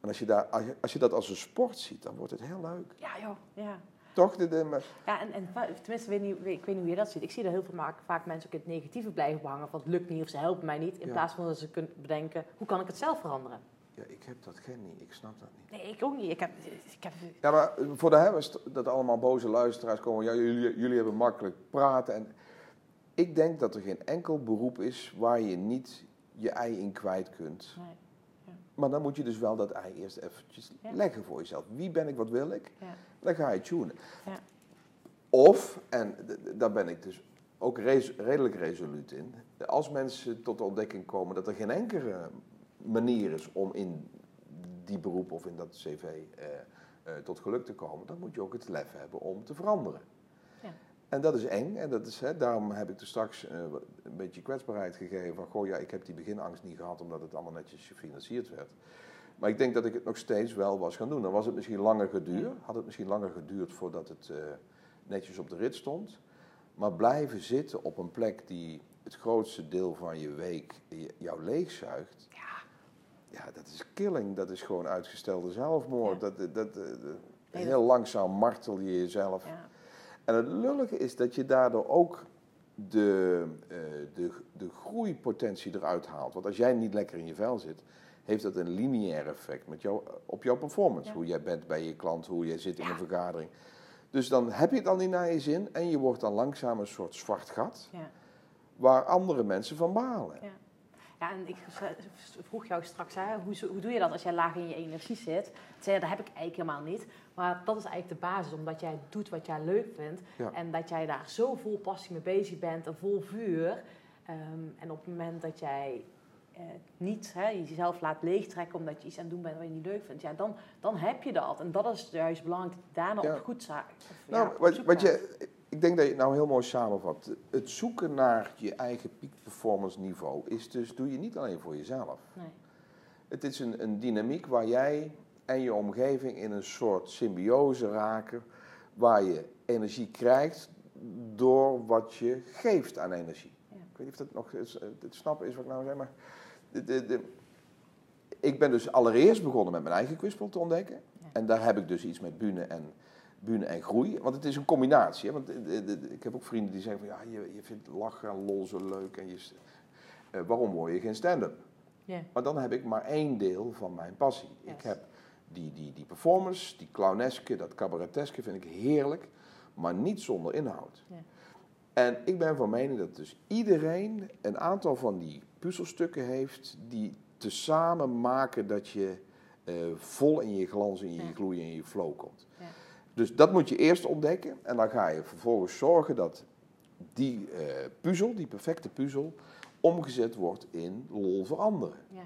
En als je, daar, als je- dat als een sport ziet, dan wordt het heel leuk. Ja, joh. Ja. Toch? De, de- maar- Ja, en, en tenminste, weet niet, ik weet niet hoe je dat ziet. Ik zie dat heel veel vaak, vaak mensen ook in het negatieve blijven hangen. Van het lukt niet of ze helpen mij niet. In Ja. plaats van dat ze kunnen bedenken, hoe kan ik het zelf veranderen? Ja, ik heb dat gen niet, ik snap dat niet. Nee, ik ook niet. Ik heb, ik heb, Ja, maar voor de hebbers, dat allemaal boze luisteraars komen, ja, jullie, jullie hebben makkelijk praten. En ik denk dat er geen enkel beroep is waar je niet je ei in kwijt kunt. nee. Maar dan moet je dus wel dat ei eerst eventjes Ja. leggen voor jezelf. Wie ben ik, wat wil ik? Ja. Dan ga je tunen. Ja. Of, en daar ben ik dus ook redelijk resoluut in, als mensen tot de ontdekking komen dat er geen enkele manier is om in die beroep of in dat cv eh, eh, tot geluk te komen, dan moet je ook het lef hebben om te veranderen. Ja. En dat is eng en dat is, hè, daarom heb ik er straks eh, een beetje kwetsbaarheid gegeven van, goh ja, ik heb die beginangst niet gehad omdat het allemaal netjes gefinancierd werd. Maar ik denk dat ik het nog steeds wel was gaan doen. Dan was het misschien langer geduurd, had het misschien langer geduurd voordat het netjes op de rit stond. Maar blijven zitten op een plek die het grootste deel van je week jou leegzuigt. Ja. Dat is killing. Dat is gewoon uitgestelde zelfmoord. Ja. Dat, dat, dat, dat- heel langzaam martel je jezelf. Ja. En het lullige is dat je daardoor ook de, eh, de, de groeipotentie eruit haalt. Want als jij niet lekker in je vel zit, heeft dat een lineair effect met jou, op jouw performance. Ja. Hoe jij bent bij je klant, hoe jij zit in een vergadering. Dus dan heb je het al niet naar je zin en je wordt dan langzaam een soort zwart gat Ja. waar andere mensen van balen. Ja. Ja, en ik vroeg jou straks, hè, hoe, hoe doe je dat als jij laag in je energie zit? Zei dat heb ik eigenlijk helemaal niet. Maar dat is eigenlijk de basis, omdat jij doet wat jij leuk vindt. Ja. En dat jij daar zo vol passie mee bezig bent en vol vuur. Ehm, en op het moment dat jij eh, niet hè, jezelf laat leegtrekken omdat je iets aan het doen bent wat je niet leuk vindt, ja, dan, dan heb je dat. En dat is juist belangrijk, daarna Ja. op goed za- of, ja, Nou, wat, wat gaat. je, ik denk dat je het nou heel mooi samenvat. Het zoeken naar je eigen peak performance niveau is dus, doe je niet alleen voor jezelf. Nee. Het is een, een dynamiek waar jij en je omgeving in een soort symbiose raken, waar je energie krijgt door wat je geeft aan energie. Ja. Ik weet niet of dat nog is, eh, het snappen is wat ik nou zeg, maar de, de, de, ik ben dus allereerst begonnen met mijn eigen kwispel te ontdekken. Ja. En daar heb ik dus iets met bühne en, bühne en groei. Want het is een combinatie. Hè? Want de- de- de- ik heb ook vrienden die zeggen van ja, je, je vindt lachen en lol zo leuk. En je, eh, waarom word je geen stand-up? Maar dan heb ik maar één deel van mijn passie. Ik heb die, die, die performance, die clowneske, dat cabareteske vind ik heerlijk. Maar niet zonder inhoud. En ik ben van mening dat dus iedereen een aantal van die puzzelstukken heeft die tezamen maken dat je eh, vol in je glans, in je Ja. gloei en in je flow komt. Ja. Dus dat moet je eerst ontdekken en dan ga je vervolgens zorgen dat die eh, puzzel, die perfecte puzzel, omgezet wordt in lol voor anderen. Ja.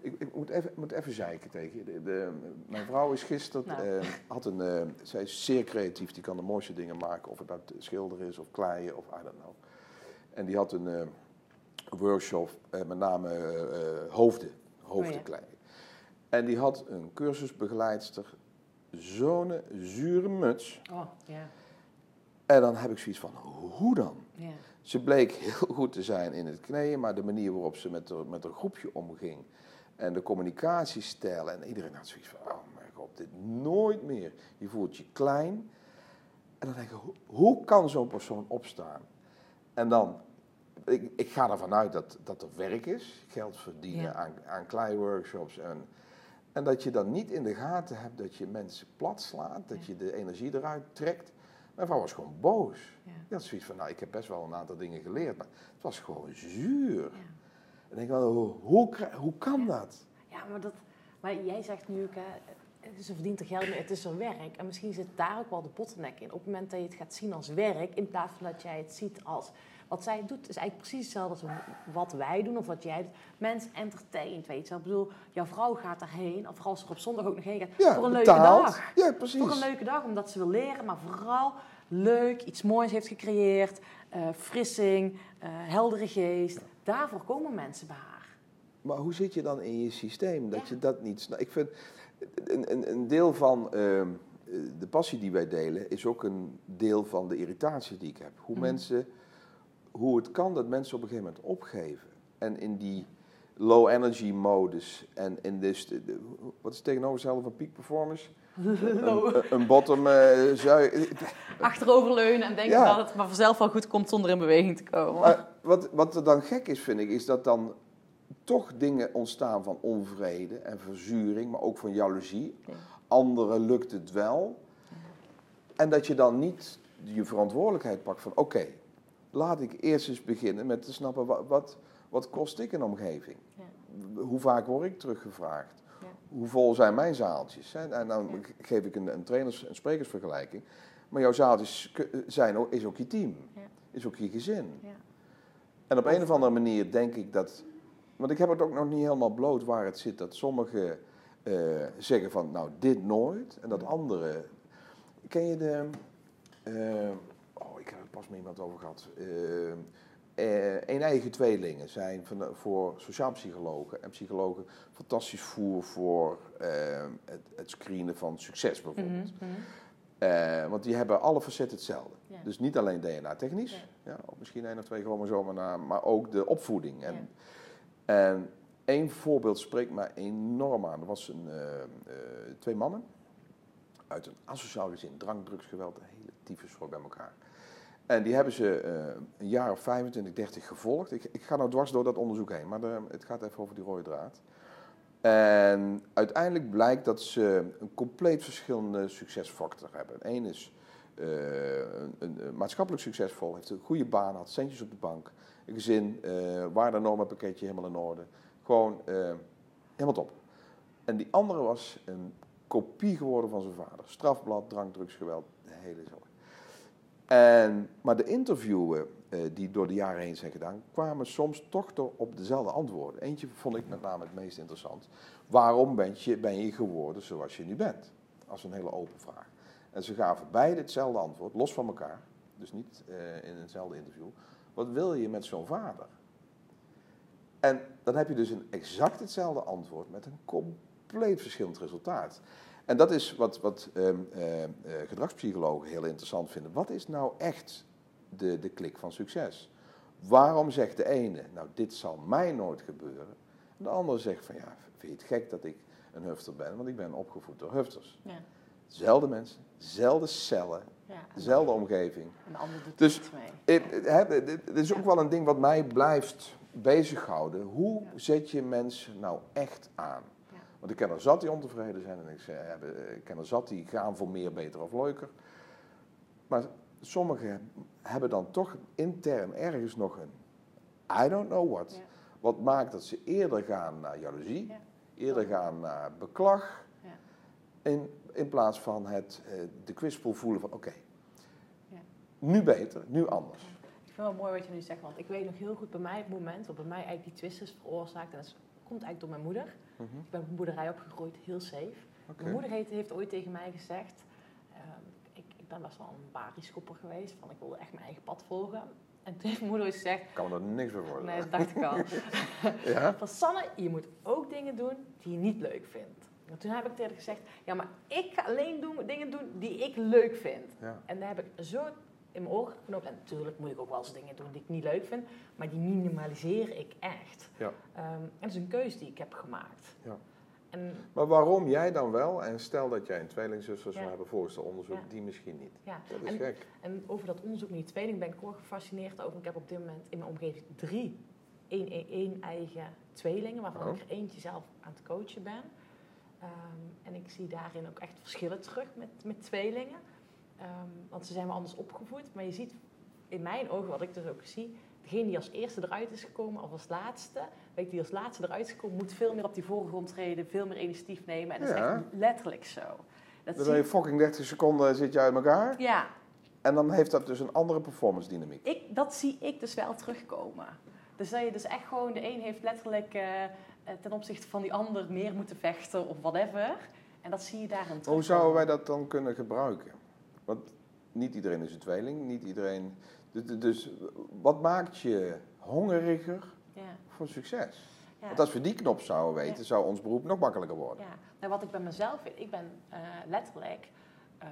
Ik, ik moet, even, moet even zeiken tegen je. De, de- mijn vrouw is gisteren, Nou. eh, had een, eh, zij is zeer creatief, die kan de mooiste dingen maken. Of het nou schilderen is of kleien of I don't know. En die had een eh, workshop met name hoofden, hoofden Oh ja. kleien. En die had een cursusbegeleidster, zo'n zure muts. Oh, ja. En dan heb ik zoiets van, hoe dan? ja. Ze bleek heel goed te zijn in het knieën, maar de manier waarop ze met haar, met haar groepje omging en de communicatiestijl en iedereen had zoiets van, oh mijn god, dit nooit meer. Je voelt je klein. En dan denk ik, hoe, kan zo'n persoon opstaan? En dan, ik, ik ga ervan uit dat, dat er werk is, geld verdienen Ja. aan, aan kleiworkshops en... En dat je dan niet in de gaten hebt dat je mensen plat slaat, dat je de energie eruit trekt. Mijn vrouw was gewoon boos. Ja. Die had zoiets van, nou, ik heb best wel een aantal dingen geleerd, maar het was gewoon zuur. Ja. En ik denk wel, hoe, hoe, kan dat? Ja, maar, dat, maar jij zegt nu hè, ze verdient er geld mee, het is er werk. En misschien zit daar ook wel de bottleneck in. Op het moment dat je het gaat zien als werk, in plaats van dat jij het ziet als... Wat zij doet is eigenlijk precies hetzelfde als wat wij doen of wat jij doet. Mensen entertained, weet je wel. Ik bedoel, jouw vrouw gaat daarheen, of als ze er op zondag ook nog heen gaat, Ja, voor een leuke betaald. dag. Ja, precies. Voor een leuke dag, omdat ze wil leren, maar vooral leuk, iets moois heeft gecreëerd. eh frissing, eh, heldere geest. Daarvoor komen mensen bij haar. Maar hoe zit je dan in je systeem dat Ja. je dat niet snapt? Ik vind, een, een, een deel van ehm, de passie die wij delen is ook een deel van de irritatie die ik heb. Hoe Mhm. mensen, hoe het kan dat mensen op een gegeven moment opgeven. En in die low energy modus en in dus, de, de- wat is het tegenovergestelde van peak performance? Een, een, een bottom eh zui- achteroverleunen en denken Ja. dat het maar vanzelf wel goed komt zonder in beweging te komen. Maar wat, wat er dan gek is, vind ik, is dat dan toch dingen ontstaan van onvrede en verzuring, maar ook van jaloezie. Ja. Anderen lukt het wel. En dat je dan niet je verantwoordelijkheid pakt van, oké, laat ik eerst eens beginnen met te snappen, wat, wat, wat kost ik een omgeving? Ja. Hoe vaak word ik teruggevraagd? Ja. Hoe vol zijn mijn zaaltjes? Hè? En dan Ja. geef ik een, een trainers- en sprekersvergelijking. Maar jouw zaaltjes k- zijn ook, is ook je team, is ook je gezin. Ja. En op een of andere manier denk ik dat. Want ik heb het ook nog niet helemaal bloot waar het zit. Dat sommigen eh, zeggen van nou dit nooit. En dat anderen. Ken je de. eh, oh, ik heb het pas met iemand over gehad. Eh, eh, een eigen tweelingen zijn van, voor sociaal psychologen en psychologen fantastisch voer voor eh, het, het screenen van succes bijvoorbeeld. Mhm, mhm. Eh, want die hebben alle facetten hetzelfde. Ja. Dus niet alleen DNA-technisch, ja. of misschien één of twee chromosomen na, maar ook de opvoeding. En, en één voorbeeld spreekt mij enorm aan. Er was een, twee mannen uit een asociaal gezin, drank, drugs, geweld, een hele tyfuszooi bij elkaar. En die hebben ze eh, een jaar of 25, 30 gevolgd. Ik, ik ga nou dwars door dat onderzoek heen, maar het gaat even over die rode draad. En uiteindelijk blijkt dat ze een compleet verschillende succesfactor hebben. Eén is eh, een, maatschappelijk succesvol, heeft een goede baan, had centjes op de bank, een gezin, eh waardenormenpakketje helemaal in orde. Gewoon helemaal top. En die andere was een kopie geworden van zijn vader. Strafblad, drank, drugs, geweld, de hele zooi. En, maar de interviewen eh, die door de jaren heen zijn gedaan, kwamen soms toch door op dezelfde antwoorden. Eentje vond ik met name het meest interessant. Waarom ben je, ben je geworden zoals je nu bent? Als een hele open vraag. En ze gaven beide hetzelfde antwoord, los van elkaar. Dus niet eh, in hetzelfde interview. Wat wil je met zo'n vader? En dan heb je dus een exact hetzelfde antwoord met een compleet verschillend resultaat. En dat is wat, wat ehm, eh, eh, gedragspsychologen heel interessant vinden. Wat is nou echt de, de klik van succes? Waarom zegt de ene, nou dit zal mij nooit gebeuren. En de andere zegt van ja, vind je het gek dat ik een hufter ben, want ik ben opgevoed door hufters. Ja. Zelfde mensen, zelfde cellen, Ja. dezelfde omgeving. En de ander doet Dus- mee. Het, is ook wel een ding wat mij blijft bezighouden. Hoe zet je mensen nou echt aan? Want ik ken er zat die ontevreden zijn en ik, zeg, hebben- ik ken er zat die gaan voor meer, beter of leuker. Maar sommigen hebben dan toch intern ergens nog een I don't know what. Ja. Wat maakt dat ze eerder gaan naar jaloezie, Ja. eerder gaan naar beklag. Ja. In, in plaats van het, eh, de kwispel voelen van oké, Ja. nu beter, nu anders. Ik vind het wel mooi wat je nu zegt, want ik weet nog heel goed bij mij het moment, wat bij mij eigenlijk die twist is veroorzaakt. En dat komt eigenlijk door mijn moeder. Mhm. Ik ben op een boerderij opgegroeid, heel safe. Mijn moeder heeft, heeft ooit tegen mij gezegd, ehm, ik, ik ben best wel een barieschopper geweest, van ik wilde echt mijn eigen pad volgen. En toen heeft mijn moeder ooit gezegd, Ik kan me er niks bij voorstellen. nee, dat dacht ik al. Ja? Van Sanne, je moet ook dingen doen die je niet leuk vindt. En toen heb ik tegen haar gezegd, ja, maar ik ga alleen doen, dingen doen die ik leuk vind. Ja. En daar heb ik zo in mijn ogen genomen. En natuurlijk moet ik ook wel eens dingen doen die ik niet leuk vind, maar die minimaliseer ik echt. Ja. Ehm, en dat is een keuze die ik heb gemaakt. Ja. En Maar waarom jij dan wel? En stel dat jij een tweelingzuster zou Ja. hebben volgens het onderzoek, Ja. die misschien niet. ja, Dat is en, gek. en over dat onderzoek naar die tweeling ben ik ook gefascineerd over. Ik heb op dit moment in mijn omgeving drie één, één, één eigen tweelingen, waarvan Oh. ik er eentje zelf aan het coachen ben. Ehm, en ik zie daarin ook echt verschillen terug met, met tweelingen. Ehm, want ze zijn wel anders opgevoed. Maar je ziet in mijn ogen, wat ik dus ook zie, degene die als eerste eruit is gekomen of als laatste, weet die als laatste eruit is gekomen, moet veel meer op die voorgrond treden, veel meer initiatief nemen. En dat is echt letterlijk zo. Dat Dan ben je fucking 30 seconden zit je uit elkaar. ja, En dan heeft dat dus een andere performance dynamiek. ik, dat zie ik dus wel terugkomen. Dus dat je dus echt gewoon, de een heeft letterlijk eh, eh, ten opzichte van die ander meer moeten vechten of whatever. En dat zie je daarin terug. Hoe zouden wij dat dan kunnen gebruiken? Want niet iedereen is een tweeling, niet iedereen... Dus, wat maakt je hongeriger Ja, voor succes? ja. Want als we die knop zouden weten, Ja. zou ons beroep nog makkelijker worden. Ja, nou, wat ik bij mezelf weet, ik ben eh, letterlijk eh,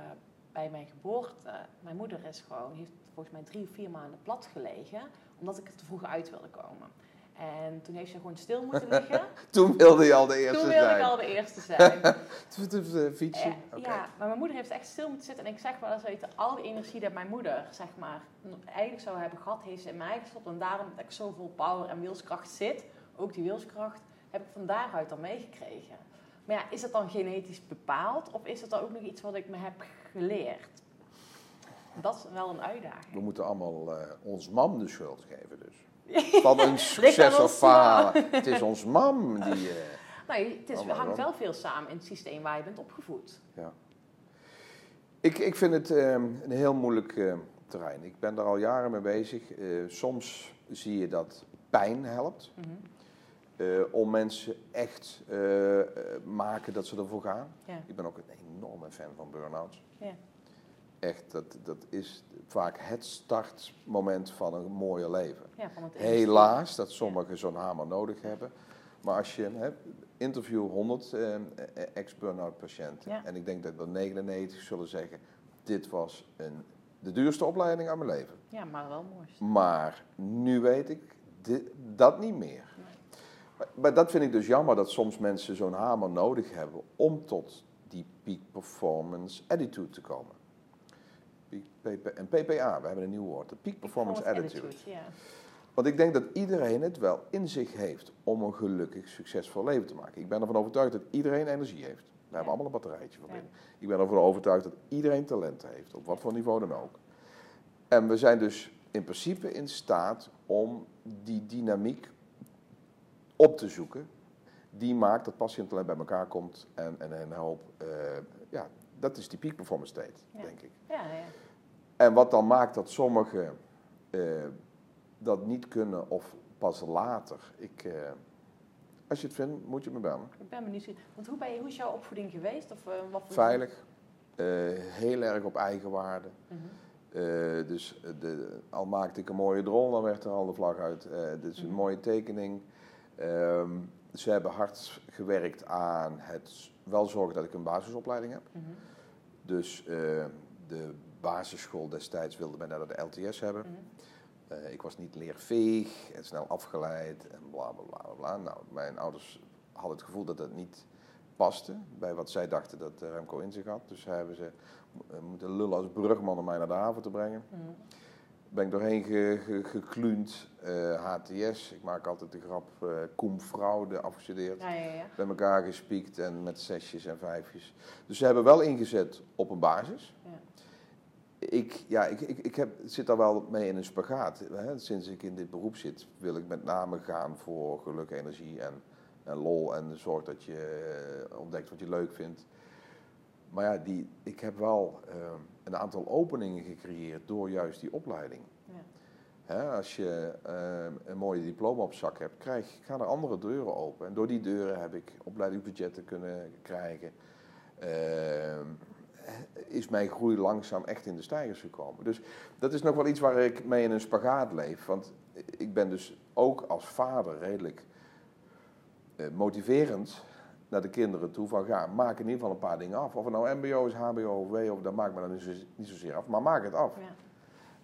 bij mijn geboorte, mijn moeder is gewoon, heeft volgens mij drie of vier maanden plat gelegen, omdat ik er te vroeg uit wilde komen. En toen heeft ze gewoon stil moeten liggen. Toen wilde je al de eerste toen wilde zijn. ik al de eerste zijn. De fietsje? Ja, maar mijn moeder heeft echt stil moeten zitten. En ik zeg wel eens weten, al die energie die mijn moeder, zeg maar, eigenlijk zou hebben gehad, heeft ze in mij gestopt. En daarom dat ik zoveel power en wilskracht zit, ook die wilskracht, heb ik van daaruit dan meegekregen. Maar ja, is het dan genetisch bepaald? Of is het dan ook nog iets wat ik me heb geleerd? Dat is wel een uitdaging. We moeten allemaal eh, ons mam de schuld geven dus. Van een succes of ons falen. Het is ons mam die... eh, Nou, het is, Oh, hangt wel veel samen in het systeem waar je bent opgevoed. Ja. Ik, ik vind het ehm, een heel moeilijk eh, terrein. Ik ben daar al jaren mee bezig. Eh, soms zie je dat pijn helpt. Mhm. eh, om mensen echt eh, eh, maken dat ze ervoor gaan. Ja. Ik ben ook een enorme fan van burn-outs. Ja. Echt, dat, dat is vaak het startmoment van een mooie leven. Ja, van het Helaas dat sommigen zo'n hamer nodig hebben. Maar als je hè, interview 100 eh, eh, ex-burn-out patiënten. En ik denk dat er 99 zullen zeggen: Dit was een, de duurste opleiding aan mijn leven. Ja, maar wel mooi. Maar nu weet ik dat niet meer. Maar dat vind ik dus jammer dat soms mensen zo'n hamer nodig hebben om tot die peak performance attitude te komen. En PPA, we hebben een nieuw woord, de peak performance attitude. Want ik denk dat iedereen het wel in zich heeft om een gelukkig, succesvol leven te maken. Ik ben ervan overtuigd dat iedereen energie heeft. We hebben allemaal een batterijtje Ja. binnen. Ik ben ervan overtuigd dat iedereen talent heeft, op wat voor niveau dan ook. En we zijn dus in principe in staat om die dynamiek op te zoeken. Die maakt dat patiëntentalent bij elkaar komt en, en een hoop, eh, ja, dat is die peak performance state, Ja. denk ik. Ja, ja. En wat dan maakt dat sommigen eh, dat niet kunnen of pas later. Ik, eh, als je het vindt, moet je me bellen. Ik ben benieuwd. Want hoe, ben je, hoe is jouw opvoeding geweest? Of, eh, wat Veilig, heel erg op eigenwaarde. Mhm. Dus de, al maakte ik een mooie drol, dan werd er al de vlag uit. Dit is een Mhm. mooie tekening. Ehm, ze hebben hard gewerkt aan het wel zorgen dat ik een basisopleiding heb. Mhm. Dus eh, de basisschool destijds wilde mij naar de LTS hebben. Mhm. Eh, ik was niet leerveeg en snel afgeleid en bla bla bla bla. Nou, mijn ouders hadden het gevoel dat dat niet paste bij wat zij dachten dat eh, Remco in zich had. Dus hebben ze moeten lullen als brugman om mij naar de haven te brengen. Mhm. Ben ik doorheen ge, ge, gekluund, eh, HTS. Ik maak altijd de grap, cum fraude afgestudeerd Ja, ja, ja. bij elkaar gespiekt en met zesjes en vijfjes. Dus ze hebben wel ingezet op een basis. Ja. Ik, ja, ik, ik, ik heb, zit daar wel mee in een spagaat. Hè. Sinds ik in dit beroep zit, wil ik met name gaan voor geluk, energie en, en lol. En zorg dat je eh, ontdekt wat je leuk vindt. Maar ja, die, ik heb wel eh, een aantal openingen gecreëerd door juist die opleiding. Ja. Hè, als je eh, een mooie diploma op zak hebt, krijg, gaan er andere deuren open. En door die deuren heb ik opleidingsbudgetten kunnen krijgen. Eh, is mijn groei langzaam echt in de stijgers gekomen. Dus dat is nog wel iets waar ik mee in een spagaat leef. Want ik ben dus ook als vader redelijk eh, motiverend naar de kinderen toe. Van ga, maak in ieder geval een paar dingen af. Of het nou mbo is, hbo of w, of dat maakt me dan niet, zo, niet zozeer af. Maar maak het af. Ja.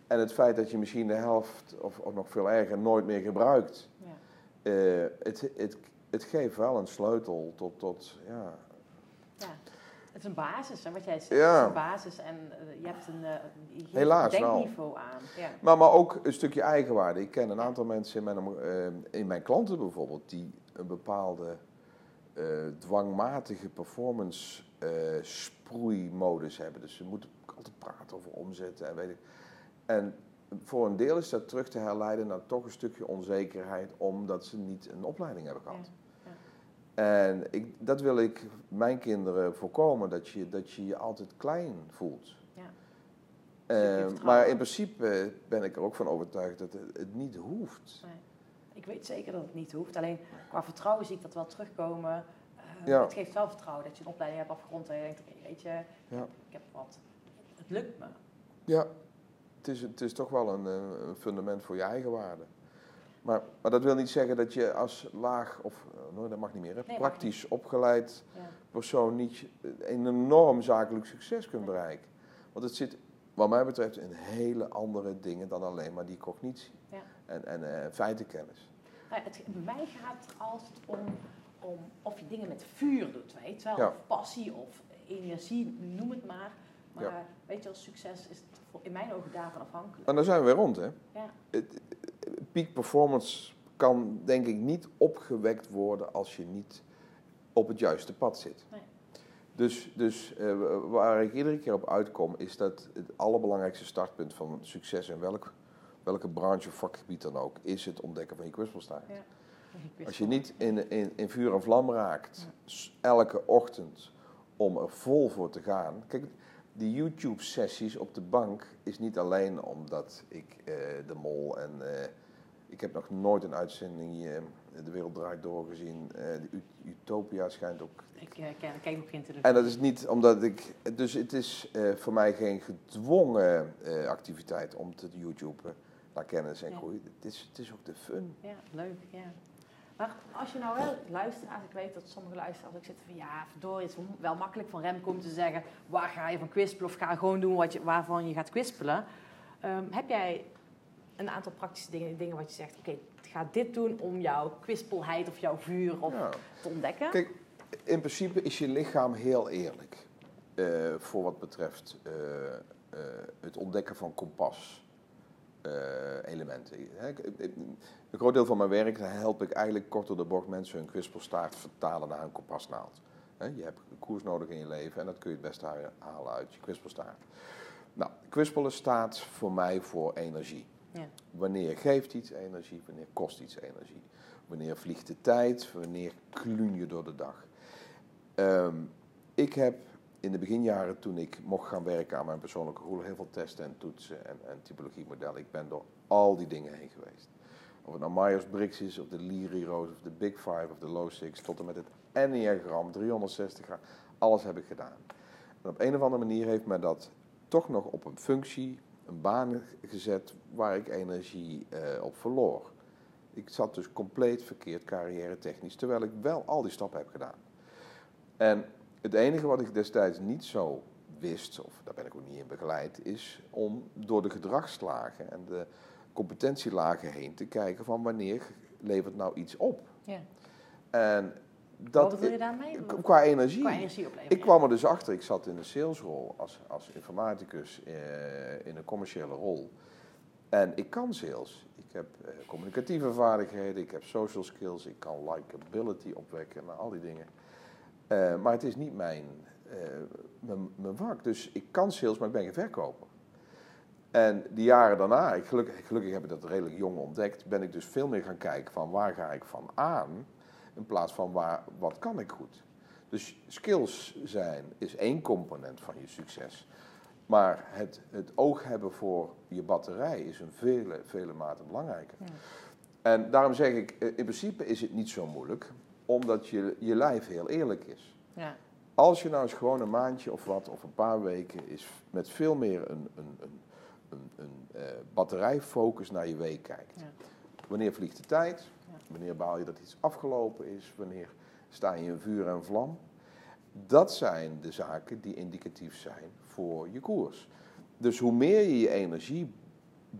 En het feit dat je misschien de helft, of, of nog veel erger, nooit meer gebruikt. Ja. eh, het, het, het geeft wel een sleutel tot, tot ja, Ja. Het is een basis, hè, wat jij zegt. Ja. Het is een basis en eh, je hebt een, eh, je Helaas een aan. Ja. Maar, maar ook een stukje eigenwaarde. Ik ken een aantal mensen in mijn, in mijn klanten bijvoorbeeld die een bepaalde dwangmatige performance eh, sproeimodus hebben. Dus ze moeten altijd praten over omzetten en weet ik. En voor een deel is dat terug te herleiden naar toch een stukje onzekerheid omdat ze niet een opleiding hebben gehad. Ja, En ik, dat wil ik mijn kinderen voorkomen, dat je dat je, je altijd klein voelt. Ja. Eh, vertrouwen. maar in principe ben ik er ook van overtuigd dat het, het niet hoeft. Nee. Ik weet zeker dat het niet hoeft. Alleen qua vertrouwen zie ik dat wel terugkomen. Eh, Ja. Het geeft wel vertrouwen dat je een opleiding hebt afgerond en je denkt, weet je, Ja. ik heb wat. Het lukt me. Ja, het is, het is toch wel een, eh, een fundament voor je eigen waarde. Maar, maar dat wil niet zeggen dat je als laag, of eh, nee, dat mag niet meer, hè, praktisch opgeleid Ja. persoon niet een enorm zakelijk succes kunt bereiken. Want het zit, wat mij betreft, in hele andere dingen dan alleen maar die cognitie. En, en eh, feitenkennis. Nou, het, mij gaat het altijd om, om of je dingen met vuur doet, weet je wel. Ja. Of passie of energie, noem het maar. Maar Ja. weet je wel, succes is in mijn ogen daarvan afhankelijk. En daar zijn we weer rond, hè? Ja. Het- Peak performance kan denk ik niet opgewekt worden als je niet op het juiste pad zit. Nee. Dus, dus eh, waar ik iedere keer op uitkom, is dat het allerbelangrijkste startpunt van succes in welk, welke branche of vakgebied dan ook, is het ontdekken van je kwispelstaart. Ja. Als je niet in, in, in vuur en vlam raakt, elke ochtend, om er vol voor te gaan. Kijk, die YouTube-sessies op de bank is niet alleen omdat ik eh, de mol en eh, ik heb nog nooit een uitzending eh, De Wereld Draait Door gezien. De Ut- Utopia schijnt ook. Ik ken, kijk ook geen televisie. En dat is niet omdat ik. Dus het is voor mij geen gedwongen activiteit om te YouTuben naar kennis en groei. Het is, het is ook de fun. Ja, leuk, ja. Maar als je nou wel luisteraars, ik weet dat sommige luisteraars ook zitten van ja, verdorie, het is wel makkelijk van Remco om te zeggen waar ga je van kwispelen of ga gewoon doen wat je, waarvan je gaat kwispelen. Ehm, heb jij een aantal praktische dingen, dingen wat je zegt, oké, ga dit doen om jouw kwispelheid of jouw vuur of Ja. te ontdekken? Kijk, in principe is je lichaam heel eerlijk eh, voor wat betreft eh, eh, het ontdekken van kompas. Eh, elementen. Een groot deel van mijn werk help ik eigenlijk kort door de bocht mensen hun kwispelstaart vertalen naar een kompasnaald. Je hebt koers nodig in je leven en dat kun je het beste ha- halen uit je kwispelstaart. Nou, kwispelen staat voor mij voor energie. Ja. Wanneer geeft iets energie, wanneer kost iets energie? Wanneer vliegt de tijd, wanneer kluun je door de dag? Ehm, ik heb in de beginjaren, toen ik mocht gaan werken aan mijn persoonlijke groei, heel veel testen en toetsen en, en typologiemodellen. Ik ben door al die dingen heen geweest. Of het nou Myers-Briggs is, of de Leary-Rose, of de Big Five, of de Low Six, tot en met het Enneagram, 360 graden. Alles heb ik gedaan. En op een of andere manier heeft mij dat toch nog op een functie, een baan gezet waar ik energie eh, op verloor. Ik zat dus compleet verkeerd carrière technisch, terwijl ik wel al die stappen heb gedaan. En het enige wat ik destijds niet zo wist, of daar ben ik ook niet in begeleid, is om door de gedragslagen en de competentielagen heen te kijken van wanneer levert nou iets op. Ja. En dat Wat bedoel je daarmee? qua energie. Qua energie opleveren. Ik kwam er dus achter, ik zat in een salesrol als, als informaticus eh, in een commerciële rol. En ik kan sales. Ik heb eh, communicatieve vaardigheden, ik heb social skills, ik kan likability opwekken en al die dingen. Eh, maar het is niet mijn, eh, mijn, mijn vak. Dus ik kan sales, maar ik ben geen verkoper. En die jaren daarna, ik gelukkig, gelukkig heb ik dat redelijk jong ontdekt, ben ik dus veel meer gaan kijken van waar ga ik van aan, in plaats van waar, wat kan ik goed. Dus skills zijn is één component van je succes. Maar het, het oog hebben voor je batterij is een vele, vele maten belangrijker. Ja. En daarom zeg ik, eh, in principe is het niet zo moeilijk, omdat je, je lijf heel eerlijk is. Ja. Als je nou eens gewoon een maandje of wat, of een paar weken, is met veel meer een, een, een, een, een eh, batterijfocus naar je week kijkt. Ja. Wanneer vliegt de tijd? Ja. Wanneer behaal je dat iets afgelopen is? Wanneer sta je in vuur en vlam? Dat zijn de zaken die indicatief zijn voor je koers. Dus hoe meer je je energie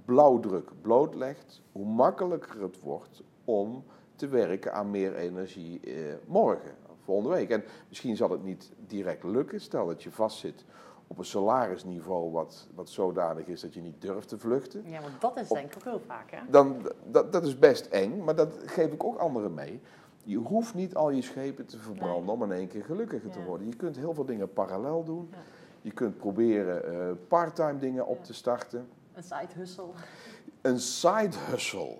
blauwdruk blootlegt, hoe makkelijker het wordt om te werken aan meer energie eh, morgen, volgende week. En misschien zal het niet direct lukken. Stel dat je vastzit op een salarisniveau wat, wat zodanig is dat je niet durft te vluchten. ja, want dat is denk ik ook heel vaak, hè? Dan, dat, dat is best eng, maar dat geef ik ook anderen mee. Je hoeft niet al je schepen te verbranden Nee. om in één keer gelukkiger te worden. Je kunt heel veel dingen parallel doen. Ja. Je kunt proberen eh parttime dingen op Ja. te starten. Een side hustle. Een side hustle,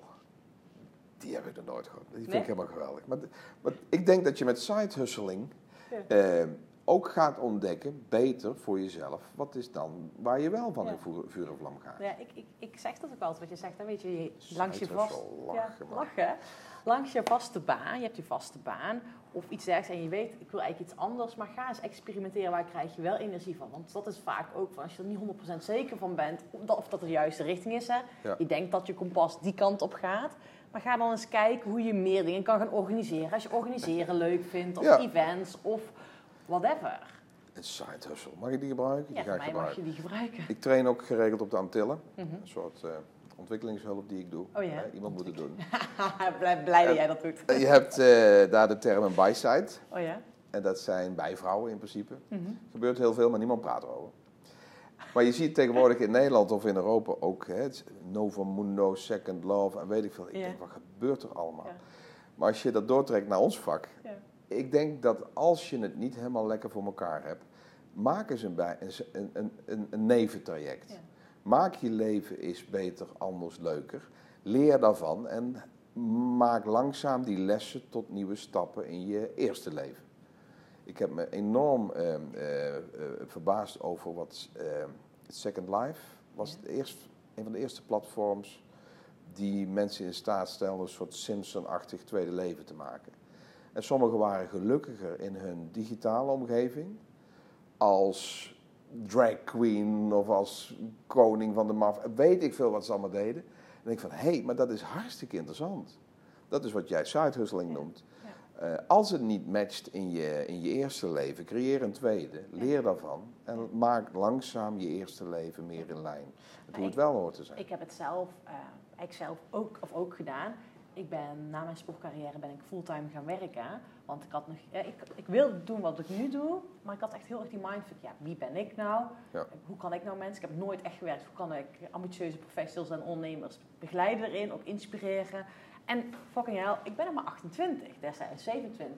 die heb ik nog nooit gehad. Die vind Nee? ik helemaal geweldig. Maar, maar ik denk dat je met side hustling Ja. eh, ook gaat ontdekken, beter voor jezelf, wat is dan waar je wel van Ja. in vuur, vuur en vlam gaat. Ja, ik, ik, ik zeg dat ook altijd, wat je zegt, hè, weet je, je- langs je vast... hustle, ja, lachen, lachen. Langs je vaste baan, je hebt je vaste baan, of iets dergelijks en je weet, ik wil eigenlijk iets anders, maar ga eens experimenteren, waar krijg je wel energie van? Want dat is vaak ook, van als je er niet 100% zeker van bent, of dat, of dat de juiste richting is, hè. Ja. Je denkt dat je kompas die kant op gaat, maar ga dan eens kijken hoe je meer dingen kan gaan organiseren. Als je organiseren leuk vindt, of Ja. events, of whatever. Een side hustle, mag ik die gebruiken? Ja, ga ik mag je die gebruiken. Ik train ook geregeld op de Antillen. Mhm. Een soort eh, ontwikkelingshulp die ik doe. Oh ja? Eh, iemand moet het doen. blij, blij dat jij dat doet. Je hebt eh, daar de term een byside. Oh ja? En dat zijn bijvrouwen in principe. Mhm. Er gebeurt heel veel, maar niemand praat erover. Maar je ziet tegenwoordig in Nederland of in Europa ook hè, het Novo Mundo, Second Love en weet ik veel. Ik Ja. denk, wat gebeurt er allemaal? Ja. Maar als je dat doortrekt naar ons vak, Ja. ik denk dat als je het niet helemaal lekker voor elkaar hebt, maak eens een, bij, een, een, een, een neventraject. Maak je leven eens beter, anders, leuker. Leer daarvan en maak langzaam die lessen tot nieuwe stappen in je eerste leven. Ik heb me enorm ehm, eh, eh, verbaasd over wat ehm, Second Life was. Ja. Het eerst, een van de eerste platforms die mensen in staat stelden een soort Simpson-achtig tweede leven te maken. En sommigen waren gelukkiger in hun digitale omgeving als drag queen of als koning van de maf. Weet ik veel wat ze allemaal deden. En ik van, hé, hey, maar dat is hartstikke interessant. Dat is wat jij side-hustling Ja. noemt. Eh, als het niet matcht in je, in je eerste leven, creëer een tweede. Leer daarvan. En maak langzaam je eerste leven meer in lijn. Met hoe het wel hoort te zijn. Ik heb het zelf, eh, ik zelf ook, of ook gedaan. Ik ben na mijn sportcarrière ben ik fulltime gaan werken. Want ik had nog, eh, ik, ik wilde doen wat ik nu doe, maar ik had echt heel erg die mindfuck. Ja, wie ben ik nou? Ja. Hoe kan ik nou mensen? Ik heb nooit echt gewerkt. Hoe kan ik ambitieuze professionals en ondernemers begeleiden erin, ook inspireren? En fucking hell, ik ben er maar 28, destijds 27.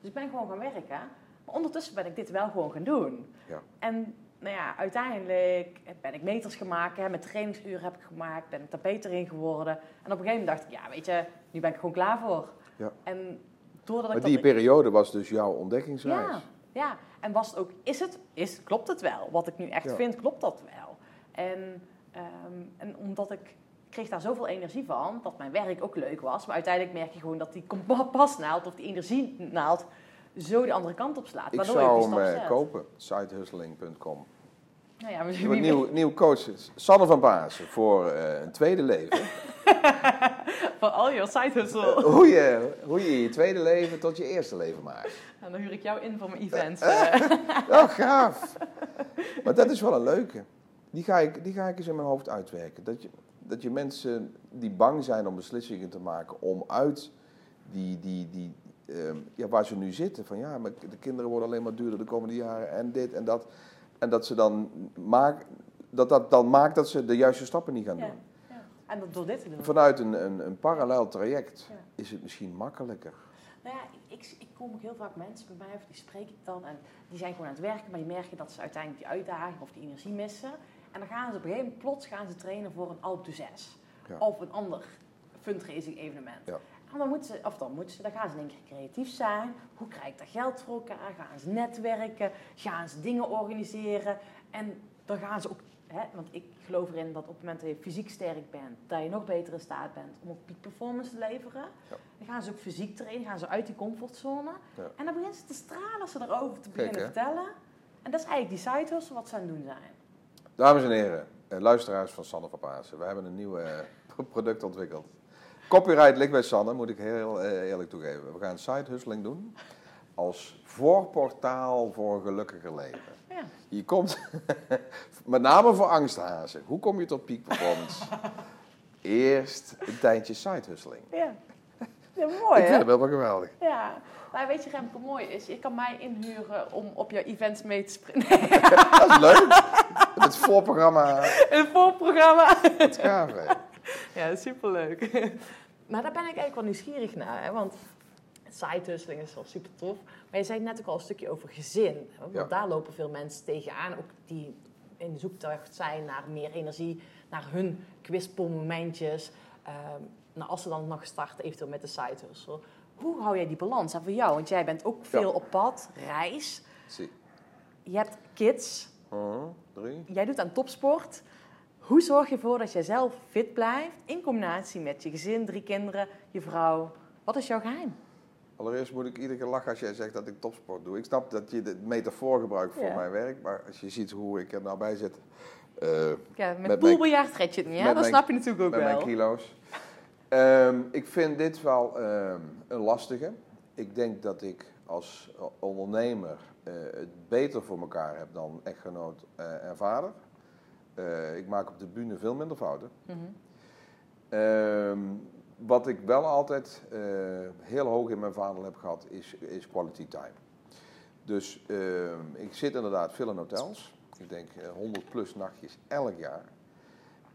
Dus ik ben gewoon gaan werken. Maar ondertussen ben ik dit wel gewoon gaan doen. Ja. En nou ja, uiteindelijk ben ik meters gemaakt, hè, met trainingsuren heb ik gemaakt, ben ik daar beter in geworden. En op een gegeven moment dacht ik, ja weet je, nu ben ik gewoon klaar voor. Ja. En doordat ik Maar dat... die periode was dus jouw ontdekkingsreis. Ja, ja, en was het ook, is het, is, klopt het wel? Wat ik nu echt Ja. vind, klopt dat wel? En, ehm, en omdat ik kreeg daar zoveel energie van, dat mijn werk ook leuk was. Maar uiteindelijk merk je gewoon dat die kompasnaald of die energienaald zo de andere kant op slaat. Ik zou die hem eh, zet. kopenen. Sidehustling.com. Nou ja, Een wie nieuw, nieuw coach. Sanne van Baasen voor eh, een tweede leven. Van al je side hustle. hoe, je, hoe je je tweede leven tot je eerste leven maakt. En dan huur ik jou in voor mijn events. eh. Oh, gaaf. Maar dat is wel een leuke. Die ga ik, die ga ik eens in mijn hoofd uitwerken. Dat je, dat je mensen die bang zijn om beslissingen te maken om uit die, die, die, ehm, ja, waar ze nu zitten. Van ja, maar de kinderen worden alleen maar duurder de komende jaren en dit en dat. En dat ze dan maak, dat, dat dan maakt dat ze de juiste stappen niet gaan doen. ja. En dat door dit te doen. Vanuit een, een, een parallel traject Ja. is het misschien makkelijker. Nou ja, ik, ik, ik kom ook heel vaak mensen bij mij, of die spreek ik dan, en die zijn gewoon aan het werken, maar die merken dat ze uiteindelijk die uitdaging of die energie missen. En dan gaan ze op een gegeven moment plots gaan ze trainen voor een Alp 6 Ja. of een ander fundraising evenement. Ja. En dan moeten ze, of dan moeten ze, dan gaan ze in één keer creatief zijn. Hoe krijg ik daar geld voor elkaar? Gaan ze netwerken? Gaan ze dingen organiseren? En dan gaan ze ook, hè, want ik geloof erin dat op het moment dat je fysiek sterk bent, dat je nog beter in staat bent om ook peak performance te leveren. Ja. Dan gaan ze ook fysiek trainen, gaan ze uit die comfortzone. En dan beginnen ze te stralen als ze erover te beginnen hè? vertellen. En dat is eigenlijk die side hustle wat ze aan het doen zijn. Dames en heren, eh, luisteraars van Sanne van Paasen. We hebben een nieuw eh, product ontwikkeld. Copyright ligt bij Sanne, moet ik heel eh, eerlijk toegeven. We gaan side hustling doen als voorportaal voor een gelukkiger leven. Ja. Je komt, met name voor angsthazen. Hoe kom je tot peak performance? Eerst een tijdje side hustling. Ja, ja mooi ik vind het wel geweldig. Ja, maar weet je Remke, mooi is, je kan mij inhuren om op jouw events mee te springen. Dat is leuk. Het voorprogramma, Een voorprogramma. het gaaf hè. Ja, superleuk. maar daar ben ik eigenlijk wel nieuwsgierig naar, hè? want side hustling is wel super tof. Maar je zei net ook al een stukje over gezin. Want Ja. daar lopen veel mensen tegenaan, ook die in de zoektocht zijn naar meer energie, naar hun kwispelmomentjes. Ehm nou, als ze dan nog starten, eventueel met de side hustle. Hoe hou jij die balans? En voor jou, want jij bent ook veel Ja. op pad, reis. Zie. Je hebt kids, Uh, drie. jij doet aan topsport. Hoe zorg je ervoor dat jij zelf fit blijft in combinatie met je gezin, drie kinderen, je vrouw? Wat is jouw geheim? Allereerst moet ik iedere keer lachen als jij zegt dat ik topsport doe. Ik snap dat je de metafoor gebruikt voor Ja. mijn werk, maar als je ziet hoe ik er nou bij zit, eh, Ja, met, Met red je het niet, hè? Dat snap je natuurlijk ook met mijn wel. kilo's. Ehm, ik vind dit wel ehm, een lastige. Ik denk dat ik als eh, ondernemer het beter voor elkaar heb dan echtgenoot eh, en vader. Eh, ik maak op de bühne veel minder fouten. Mhm. Ehm, wat ik wel altijd eh, heel hoog in mijn vaandel heb gehad, is, is quality time. Dus ehm, ik zit inderdaad veel in hotels. Ik denk eh, 100 plus nachtjes elk jaar.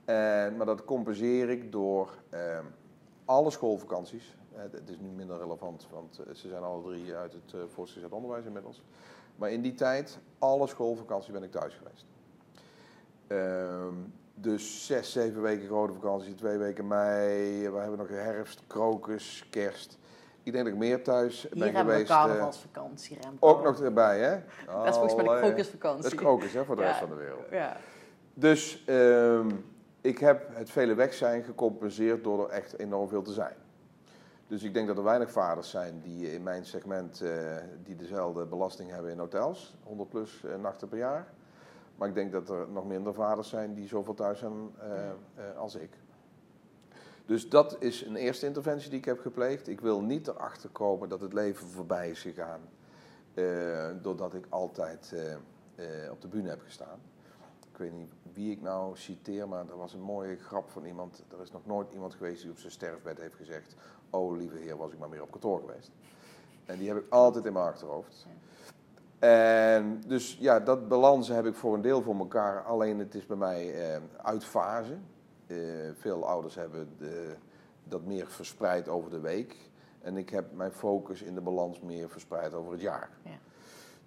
En, maar dat compenseer ik door ehm, alle schoolvakanties. Eh, Het is nu minder relevant, want eh, ze zijn alle drie uit het voortgezet onderwijs inmiddels. Maar in die tijd, alle schoolvakanties ben ik thuis geweest. Ehm, dus zes, zeven weken grote vakantie, twee weken mei. We hebben nog herfst, krokus, kerst. Ik denk dat ik meer thuis Hier ben hebben we geweest. eh, carnavalsvakantie, Remco. ook nog erbij, hè? Dat is volgens mij de krokusvakantie. Dat is krokus, hè, voor de Ja. rest van de wereld. Ja. Dus ehm, ik heb het vele weg zijn gecompenseerd door er echt enorm veel te zijn. Dus ik denk dat er weinig vaders zijn die in mijn segment eh, die dezelfde belasting hebben in hotels, 100 plus eh, nachten per jaar. Maar ik denk dat er nog minder vaders zijn die zoveel thuis zijn eh, als ik. Dus dat is een eerste interventie die ik heb gepleegd. Ik wil niet erachter komen dat het leven voorbij is gegaan. doordat ik altijd op de bühne heb gestaan. Ik weet niet wie ik nou citeer, maar er was een mooie grap van iemand. Er is nog nooit iemand geweest die op zijn sterfbed heeft gezegd: Oh, lieve heer, was ik maar meer op kantoor geweest. En die heb ik altijd in mijn achterhoofd. En dus ja, dat balans heb ik voor een deel voor elkaar. Alleen het is bij mij eh, uitfase. Eh, veel ouders hebben de, dat meer verspreid over de week. En ik heb mijn focus in de balans meer verspreid over het jaar. Ja.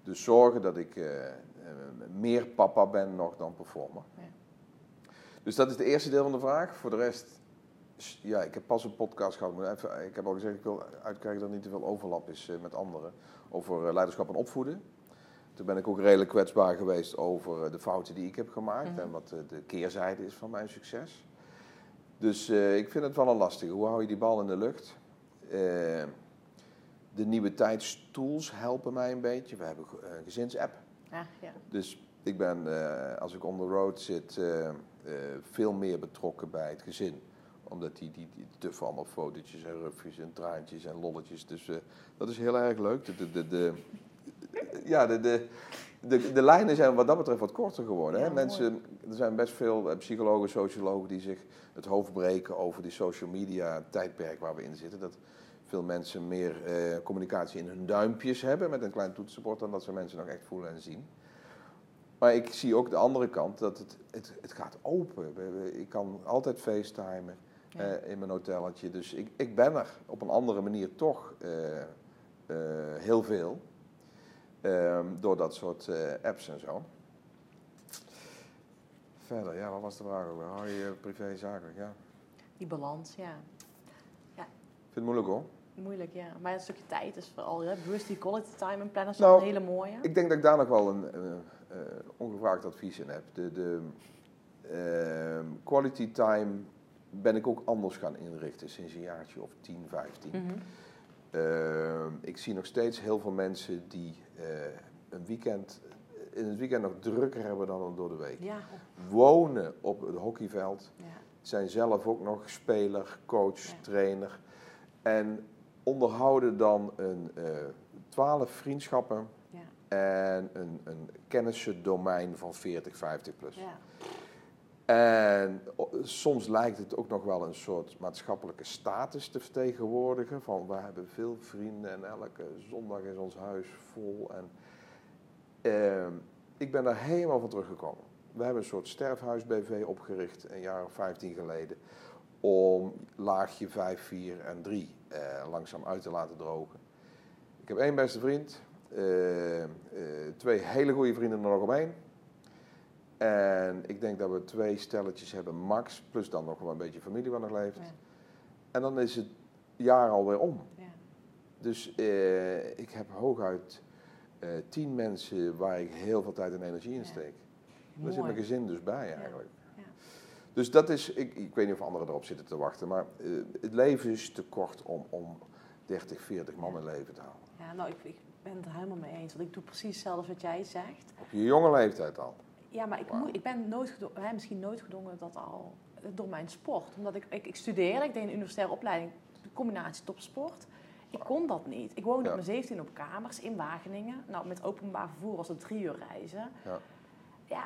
Dus zorgen dat ik eh, eh, meer papa ben nog dan performer. Ja. Dus dat is het eerste deel van de vraag. Voor de rest, ja, ik heb pas een podcast gehad. maar even- Ik heb al gezegd, ik wil uitkijken dat er niet te veel overlap is eh, met anderen. Over eh, leiderschap en opvoeden. Toen ben ik ook redelijk kwetsbaar geweest over eh, de fouten die ik heb gemaakt. Mhm. En wat de keerzijde is van mijn succes. Dus ik vind het wel een lastige. Hoe hou je die bal in de lucht? De nieuwe tijdstools helpen mij een beetje. We hebben een gezinsapp. Ja, ja. Dus ik ben, als ik on the road zit, veel meer betrokken bij het gezin. Omdat die, die, die tuffen allemaal fotootjes en rufjes en traantjes en lolletjes. Dus eh, dat is heel erg leuk. De, de, de, de- ja, de, de, de, de lijnen zijn wat dat betreft wat korter geworden. Hè? Ja. Mensen, er zijn best veel eh, psychologen, sociologen die zich het hoofd breken over die social media tijdperk waar we in zitten. Dat veel mensen meer eh, communicatie in hun duimpjes hebben met een klein toetsenbord dan dat ze mensen nog echt voelen en zien. Maar ik zie ook de andere kant, dat het, het, het gaat open. Ik kan altijd facetimen Ja. eh, in mijn hotelletje. Dus ik, ik ben er op een andere manier toch eh, eh, heel veel. Ehm, door dat soort apps en zo. Verder, ja, wat was de vraag ook weer? Hou je je privé zakelijk? Ja. Die balans, ja. Ik vind het moeilijk hoor. moeilijk, ja. Maar een stukje tijd is vooral, hè, bewust die quality time en plannen is Nou, een hele mooie. Ik denk dat ik daar nog wel een eh, ongevraagd advies in heb. De, de ehm, quality time ben ik ook anders gaan inrichten sinds een jaartje of 10, 15. Mhm. Ehm, ik zie nog steeds heel veel mensen die eh, een weekend, in het weekend nog drukker hebben dan door de week. Ja, Wonen op het hockeyveld, ja. zijn zelf ook nog speler, coach, Ja. trainer. En onderhouden dan een eh, twaalf vriendschappen Ja. en een, een kennissendomein van 40, 50 plus. ja. En soms lijkt het ook nog wel een soort maatschappelijke status te vertegenwoordigen. Van we hebben veel vrienden en elke zondag is ons huis vol. En, ehm, ik ben daar helemaal van teruggekomen. We hebben een soort sterfhuis-BV opgericht een jaar of 15 geleden. Om laagje 5, 4 en 3 eh, langzaam uit te laten drogen. Ik heb één beste vriend. eh, eh, twee hele goede vrienden er nog omheen. En ik denk dat we twee stelletjes hebben, max. Plus dan nog wel een beetje familie wat nog leeft. Ja. En dan is het jaar alweer om. Ja. Dus eh, ik heb hooguit eh, tien mensen waar ik heel veel tijd en energie in Ja. steek. Daar zit mijn gezin dus bij eigenlijk. Ja. Dus dat is, ik, ik weet niet of anderen erop zitten te wachten, maar eh, het leven is te kort om, om 30, 40 man in leven te houden. Ja, nou, ik, ik ben het er helemaal mee eens. Want ik doe precies hetzelfde wat jij zegt. Op je jonge leeftijd al. Ja, maar ik, moet, ik ben nooit hè, misschien nooit gedwongen dat al eh, door mijn sport. Omdat ik, ik, ik studeerde, ik deed een universitaire opleiding, de combinatie topsport. Ik kon dat niet. Ik woonde Ja. op mijn 17 op kamers in Wageningen. Nou, met openbaar vervoer was het drie uur reizen. Ja. Ja,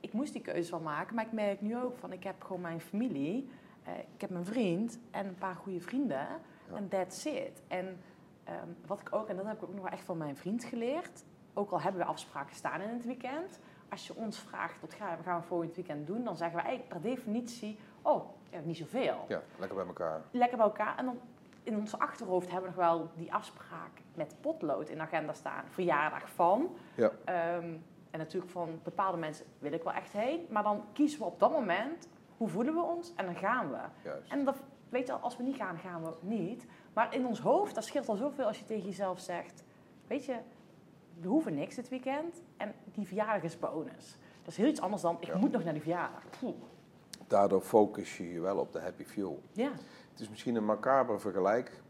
ik moest die keuze wel maken. Maar ik merk nu ook van, ik heb gewoon mijn familie. eh, ik heb mijn vriend en een paar goede vrienden. En that's it. En ehm, wat ik ook, en dat heb ik ook nog wel echt van mijn vriend geleerd. Ook al hebben we afspraken staan in het weekend. Als je ons vraagt, wat gaan we, gaan we volgend weekend doen? Dan zeggen we eigenlijk per definitie, oh, ja, niet zoveel. Ja, lekker bij elkaar. Lekker bij elkaar. En dan in ons achterhoofd hebben we nog wel die afspraak met potlood in de agenda staan. Verjaardag van. Ja. Ehm, en natuurlijk van bepaalde mensen wil ik wel echt heen. Maar dan kiezen we op dat moment, hoe voelen we ons? En dan gaan we. Juist. En dat, weet je, als we niet gaan, gaan we niet. Maar in ons hoofd, dat scheelt al zoveel als je tegen jezelf zegt... Weet je, we hoeven niks dit weekend. En die verjaardag is bonus. Dat is heel iets anders dan, ik Ja. moet nog naar die verjaardag. Poeh. Daardoor focus je je wel op de happy fuel. Ja, Het is misschien een macabre vergelijk,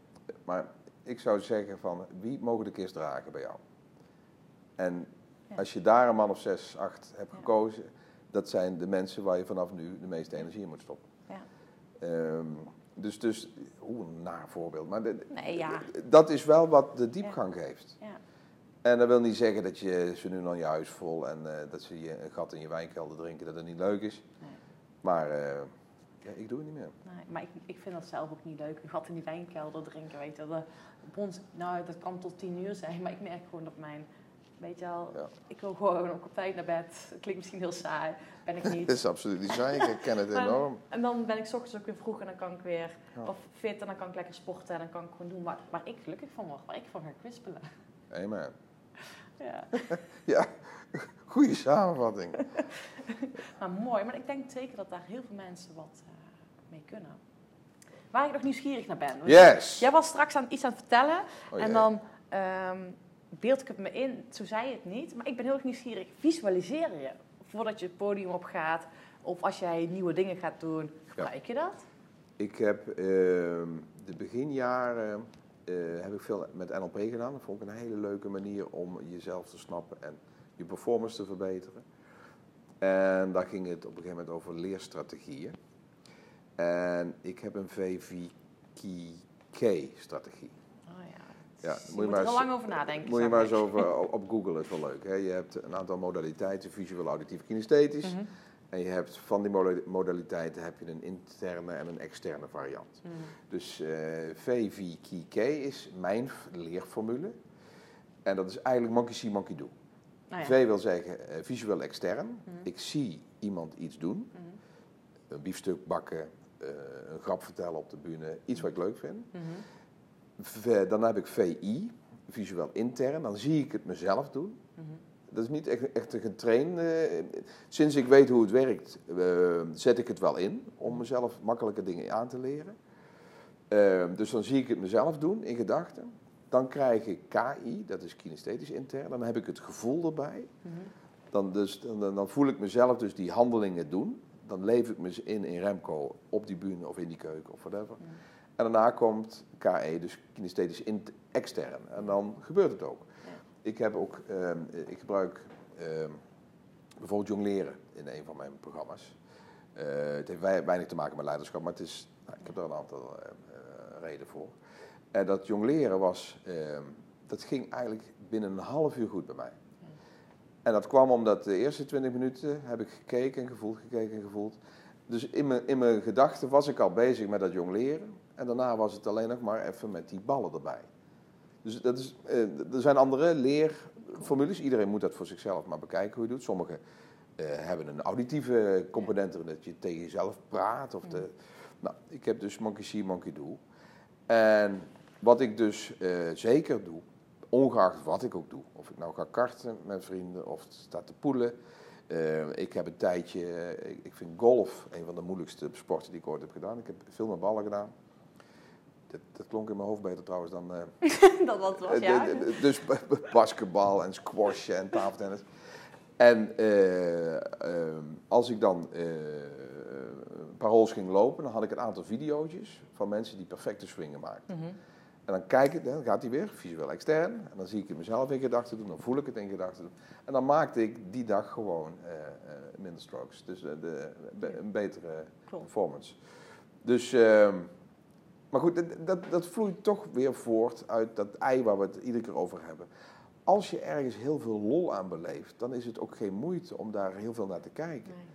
maar ik zou zeggen van wie mogen de kist dragen bij jou? En Ja. als je daar een man of zes, acht hebt Ja. gekozen, dat zijn de mensen waar je vanaf nu de meeste energie in moet stoppen. ja. Ehm, dus, dus, oeh, een naar voorbeeld. Maar de- Nee, ja. dat is wel wat de diepgang geeft. ja. En dat wil niet zeggen dat je ze nu dan je huis vol en eh, dat ze je een gat in je wijnkelder drinken, dat het niet leuk is. Nee. Maar eh, ja, ik doe het niet meer. Nee, maar ik, ik vind dat zelf ook niet leuk. Een gat in die wijnkelder drinken, weet je. Op ons, nou, dat kan tot tien uur zijn, maar ik merk gewoon dat mijn... Weet je wel, Ja. ik wil gewoon op tijd naar bed. Het klinkt misschien heel saai, ben ik Het niet. is absoluut niet saai, ik herken het enorm. En dan ben ik 's ochtends ook weer vroeg en dan kan ik weer Ja. of fit en dan kan ik lekker sporten en dan kan ik gewoon doen waar, waar ik gelukkig van word, waar ik van ga kwispelen. Amen. Ja. Ja, goede samenvatting. Maar mooi, maar ik denk zeker dat daar heel veel mensen wat eh, mee kunnen. Waar ik nog nieuwsgierig naar ben. Yes! Jij was straks aan, iets aan het vertellen Oh, en dan ehm, beeld ik het me in, zo zei je het niet, maar ik ben heel erg nieuwsgierig. Visualiseer je voordat je het podium op gaat of als jij nieuwe dingen gaat doen, gebruik je dat? Ik heb ehm, de beginjaren eh, heb ik veel met NLP gedaan. Dat vond ik een hele leuke manier om jezelf te snappen en je performance te verbeteren. En daar ging het op een gegeven moment over leerstrategieën. En ik heb een VVKK-strategie. Oh ja. Ja, moet je moet maar er eens- lang over nadenken. Moet je maar eens over op- Google, het is wel leuk. Hè? Je hebt een aantal modaliteiten, visueel, auditief, kinesthetisch. Mhm, En je hebt van die moda- modaliteiten heb je een interne en een externe variant. mhm. Dus eh VVKK is mijn leerformule. En dat is eigenlijk monkey see, monkey do. Ja. V wil zeggen eh, visueel extern. Mhm. Ik zie iemand iets doen. Mhm, Een biefstuk bakken, eh, een grap vertellen op de bühne. Iets wat ik leuk vind. mhm. V- dan heb ik VI, visueel intern. Dan zie ik het mezelf doen. Mhm. Dat is niet echt, echt een getrainde. Sinds ik weet hoe het werkt, eh, zet ik het wel in om mezelf makkelijke dingen aan te leren. Ehm, dus dan zie ik het mezelf doen in gedachten. Dan krijg ik KI, dat is kinesthetisch intern. Dan heb ik het gevoel erbij. Dan, dus, dan, dan voel ik mezelf dus die handelingen doen. Dan leef ik me in in Remco op die bühne of in die keuken of whatever. En daarna komt KE, dus kinesthetisch extern. En dan gebeurt het ook. Ik heb ook, ehm, ik gebruik ehm, bijvoorbeeld jongleren in een van mijn programma's. Eh, het heeft wei- weinig te maken met leiderschap, maar het is, nou, ik heb daar een aantal eh, eh, redenen voor. En dat jongleren was, ehm, dat ging eigenlijk binnen een half uur goed bij mij. En dat kwam omdat de eerste 20 minuten heb ik gekeken en gevoeld, gekeken en gevoeld. Dus in mijn, in mijn gedachten was ik al bezig met dat jongleren. En daarna was het alleen nog maar even met die ballen erbij. Dus dat is, eh, er zijn andere leerformules. Iedereen moet dat voor zichzelf maar bekijken hoe je doet. Sommigen eh, hebben een auditieve component erin, dat je tegen jezelf praat. Of de, nou, ik heb dus monkey see, monkey do. En wat ik dus eh, zeker doe, ongeacht wat ik ook doe. Of ik nou ga karten met vrienden of sta te poelen. Ik heb een tijdje, ik, ik vind golf een van de moeilijkste sporten die ik ooit heb gedaan. Ik heb veel met ballen gedaan. Dat, klonk in mijn hoofd beter trouwens dan... eh, dat wat was, eh, ja. Dus basketbal en squash en tafeltennis. En eh, ehm, als ik dan een paar holes ging lopen, dan had ik een aantal video's van mensen die perfecte swingen maakten. Mhm. En dan kijk ik, dan gaat hij weer, visueel extern. En dan zie ik het mezelf in gedachten doen, dan voel ik het in gedachten doen. En dan maakte ik die dag gewoon minder strokes. Dus de, be- een betere Klopt. performance. Dus, ehm, maar goed, dat, dat, dat vloeit toch weer voort uit dat ei waar we het iedere keer over hebben. Als je ergens heel veel lol aan beleeft, dan is het ook geen moeite om daar heel veel naar te kijken. Nee.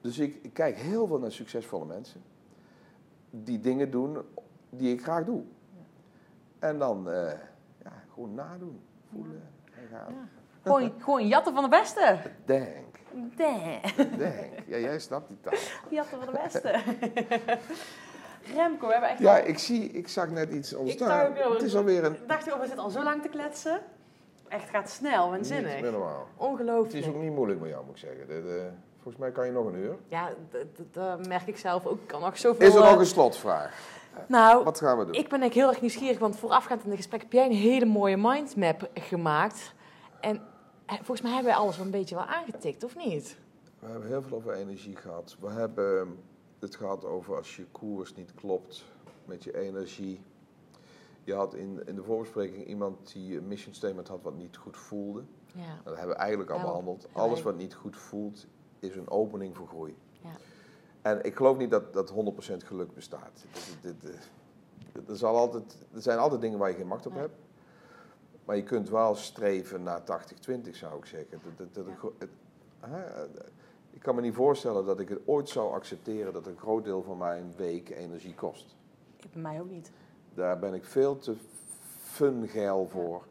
Dus ik, ik kijk heel veel naar succesvolle mensen die dingen doen die ik graag doe. En dan eh, ja, gewoon nadoen, voelen en gaan. Gewoon, gewoon jatten van de beste. Denk, Nee. denk. Ja, jij snapt die taal. Jatten van de beste. Remco, we hebben echt Ja, al- ik zie, ik zag net iets ontstaan. Het is alweer een... Ik dacht, joh, we zitten al zo lang te kletsen. Echt gaat snel en Niet normaal. Het Ongelooflijk. is ook niet moeilijk met jou, moet ik zeggen. Eh, volgens mij kan je nog een uur. Ja, dat merk ik zelf ook. Ik kan nog zoveel... Is er eh, nog een slotvraag? Nou, Wat gaan we doen? ik ben eigenlijk heel erg nieuwsgierig, want voorafgaand aan het gesprek heb jij een hele mooie mindmap gemaakt. En eh, volgens mij hebben wij alles wel een beetje wel aangetikt, of niet? We hebben heel veel over energie gehad. We hebben het gehad over als je koers niet klopt met je energie. Je had in, in de voorbespreking iemand die een mission statement had wat niet goed voelde. Ja. Dat hebben we eigenlijk al behandeld. Alles wat niet goed voelt is een opening voor groei. Ja. En ik geloof niet dat, dat 100% geluk bestaat. Er, zal altijd, er zijn altijd dingen waar je geen macht op hebt. Maar je kunt wel streven naar 80-20, zou ik zeggen. Dat, dat, dat Ja. een gro- het- hè, ik kan me niet voorstellen dat ik het ooit zou accepteren dat een groot deel van mijn week energie kost. Ik bij mij ook niet. Daar ben ik veel te fun geil voor.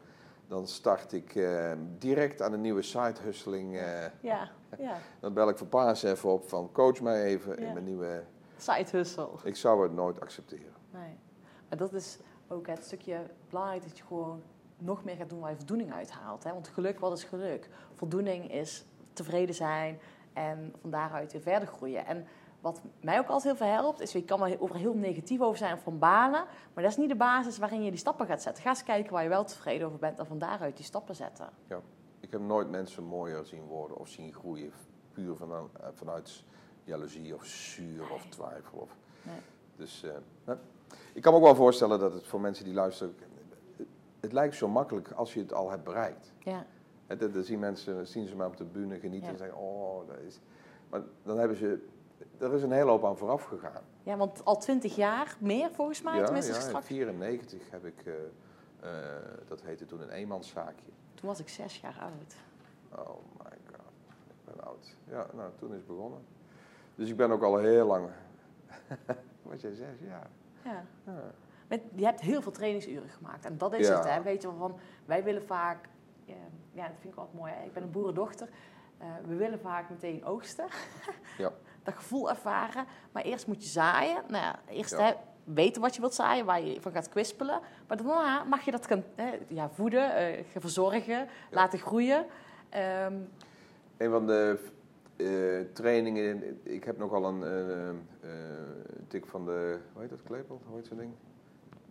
Dan start ik eh, direct aan een nieuwe side hustling. eh, Ja, ja. dan bel ik voor Paas even op van coach mij even Ja. in mijn nieuwe... Side hustle. Ik zou het nooit accepteren. Nee. Maar dat is ook het stukje belangrijk dat je gewoon nog meer gaat doen waar je voldoening uithaalt. Hè? Want geluk, wat is geluk? Voldoening is tevreden zijn en van daaruit weer verder groeien. En wat mij ook altijd heel veel helpt, is je kan wel over heel negatief over zijn van balen, maar dat is niet de basis waarin je die stappen gaat zetten. Ga eens kijken waar je wel tevreden over bent en van daaruit die stappen zetten. Ik heb nooit mensen mooier zien worden of zien groeien. Puur vanuit, eh, vanuit jaloezie of zuur of twijfel. Of, Nee. Dus eh, ik kan me ook wel voorstellen dat het voor mensen die luisteren... Het lijkt zo makkelijk als je het al hebt bereikt. Ja, Dan zien mensen, zien ze mij op de bühne genieten Ja. en zeggen... Oh, dat is... Maar dan hebben ze... Er is een hele hoop aan vooraf gegaan. ja want al twintig jaar meer volgens mij, ja, tenminste ja, in straks. 94 heb ik... eh, eh, dat heette toen een eenmanszaakje. Toen was ik zes jaar oud. Oh my god, ik ben oud. Ja, nou, toen is het begonnen. Dus ik ben ook al heel lang... Wat jij zegt, ja. Ja. ja. Met, je hebt heel veel trainingsuren gemaakt. En dat is Ja. het, hè. Weet je wel, van, wij willen vaak... Ja, ja, dat vind ik wel mooi. Hè. Ik ben een boerendochter. Eh, we willen vaak meteen oogsten. Ja. Dat gevoel ervaren. Maar eerst moet je zaaien. Nou ja, eerst Ja. hè, weten wat je wilt zaaien, waar je van gaat kwispelen. Maar daarna mag je dat hè, ja, voeden, eh, verzorgen, laten groeien. Ehm, Een van de eh, trainingen. Ik heb nogal een tik van de, hoe heet dat, Klepel? Hoe heet zo'n ding?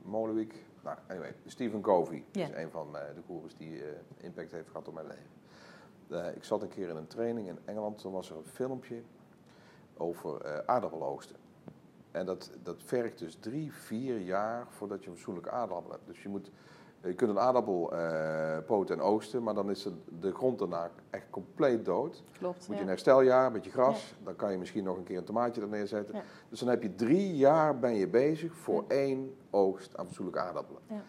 Molenweek. Nou, anyway, Stephen Covey is een van eh, de goeroes die eh, impact heeft gehad op mijn leven. Eh, ik zat een keer in een training in Engeland, toen was er een filmpje over eh aardappeloogsten. En dat, dat vergt dus drie, vier jaar voordat je een fatsoenlijke aardappel hebt. Dus je, moet, je kunt een aardappel eh, poten en oogsten, maar dan is de, de grond daarna echt compleet dood. Klopt. Moet je ja. een hersteljaar, een beetje gras, dan kan je misschien nog een keer een tomaatje er neerzetten. Ja. Dus dan heb je drie jaar ben je bezig voor één oogst aan fatsoenlijke aardappelen. Ja.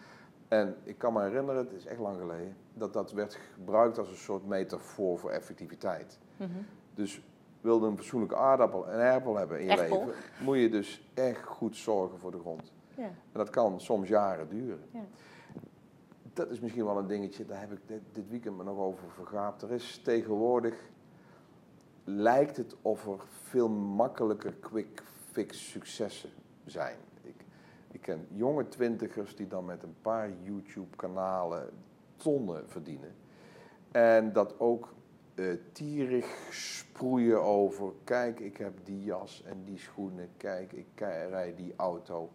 En ik kan me herinneren, het is echt lang geleden, dat dat werd gebruikt als een soort metafoor voor effectiviteit. Mhm. Dus wilde een fatsoenlijke aardappel en erpel hebben in je leven, moet je dus echt goed zorgen voor de grond. Ja. En dat kan soms jaren duren. Dat is misschien wel een dingetje, daar heb ik dit, weekend me nog over vergaapt. Er is tegenwoordig, lijkt het of er veel makkelijker quick fix successen zijn. Ik, ik ken jonge twintigers die dan met een paar YouTube kanalen tonnen verdienen. En dat ook eh tierig sproeien over, kijk ik heb die jas en die schoenen, kijk ik rijd die auto.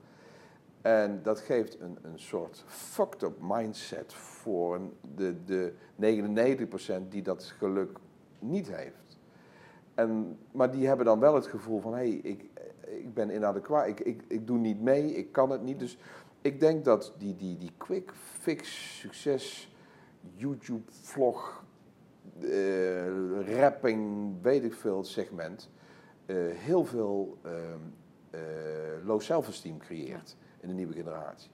En dat geeft een, een soort fucked up mindset voor de, de 99% die dat geluk niet heeft. En, maar die hebben dan wel het gevoel van, hé, hey, ik, ik ben inadequaat, ik, ik, ik doe niet mee, ik kan het niet. Dus ik denk dat die, die, die quick fix succes, YouTube vlog, eh, rapping, weet ik veel segment, eh, heel veel eh, low self-esteem creëert in de nieuwe generatie.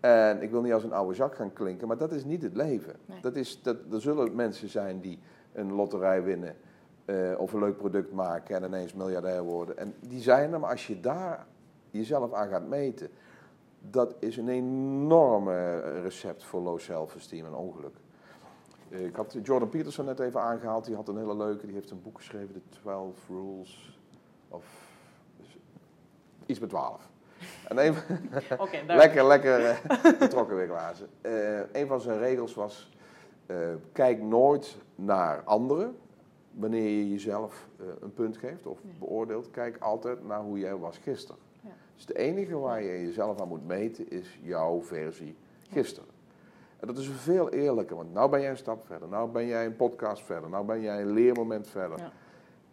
En ik wil niet als een oude zak gaan klinken, maar dat is niet het leven. Nee. Dat is, dat, er zullen mensen zijn die een lotterij winnen eh, of een leuk product maken en ineens miljardair worden. En die zijn er, maar als je daar jezelf aan gaat meten, dat is een enorme recept voor low self-esteem en ongeluk. Eh, Ik had Jordan Peterson net even aangehaald, die had een hele leuke, die heeft een boek geschreven, The 12 Rules of iets met 12. Oké, lekker, lekker eh, betrokken weer glazen. Eh, een van zijn regels was, eh, kijk nooit naar anderen wanneer je jezelf eh, een punt geeft of beoordeelt. Kijk altijd naar hoe jij was gisteren. Ja. Dus de enige waar je jezelf aan moet meten is jouw versie gisteren. En dat is veel eerlijker, want nou ben jij een stap verder, nou ben jij een podcast verder, nou ben jij een leermoment verder. Ja.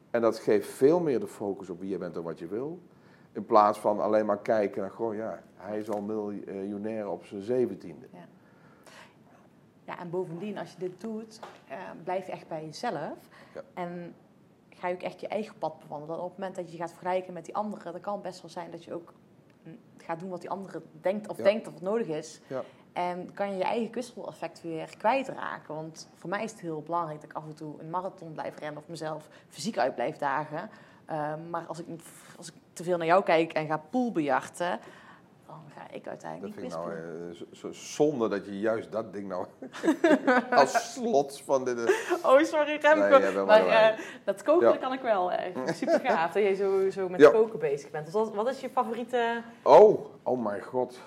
En dat geeft veel meer de focus op wie je bent en wat je wil. In plaats van alleen maar kijken naar, goh ja, hij is al miljonair op zijn zeventiende. Ja, en bovendien, als je dit doet, eh, blijf je echt bij jezelf. Ja. En ga je ook echt je eigen pad bewandelen. Op het moment dat je gaat vergelijken met die anderen, dan kan het best wel zijn dat je ook mm, gaat doen wat die andere denkt of Ja. denkt dat het nodig is. Ja. En kan je je eigen kwisseleffect weer kwijtraken. Want voor mij is het heel belangrijk dat ik af en toe een marathon blijf rennen of mezelf fysiek uit blijf dagen. Ehm, maar als ik, als ik te veel naar jou kijk en ga poolbejachten, dan ga ik Dat uiteindelijk vind niet ik nou eh, zo, zo zonde dat je juist dat ding nou als slot van dit... eh, Oh, sorry Remco. Nee, jij bent maar eh, dat koken Ja. dat kan ik wel. echt super gaaf dat jij zo, zo met Ja. koken bezig bent. Dus wat, wat is je favoriete... Oh, oh mijn god.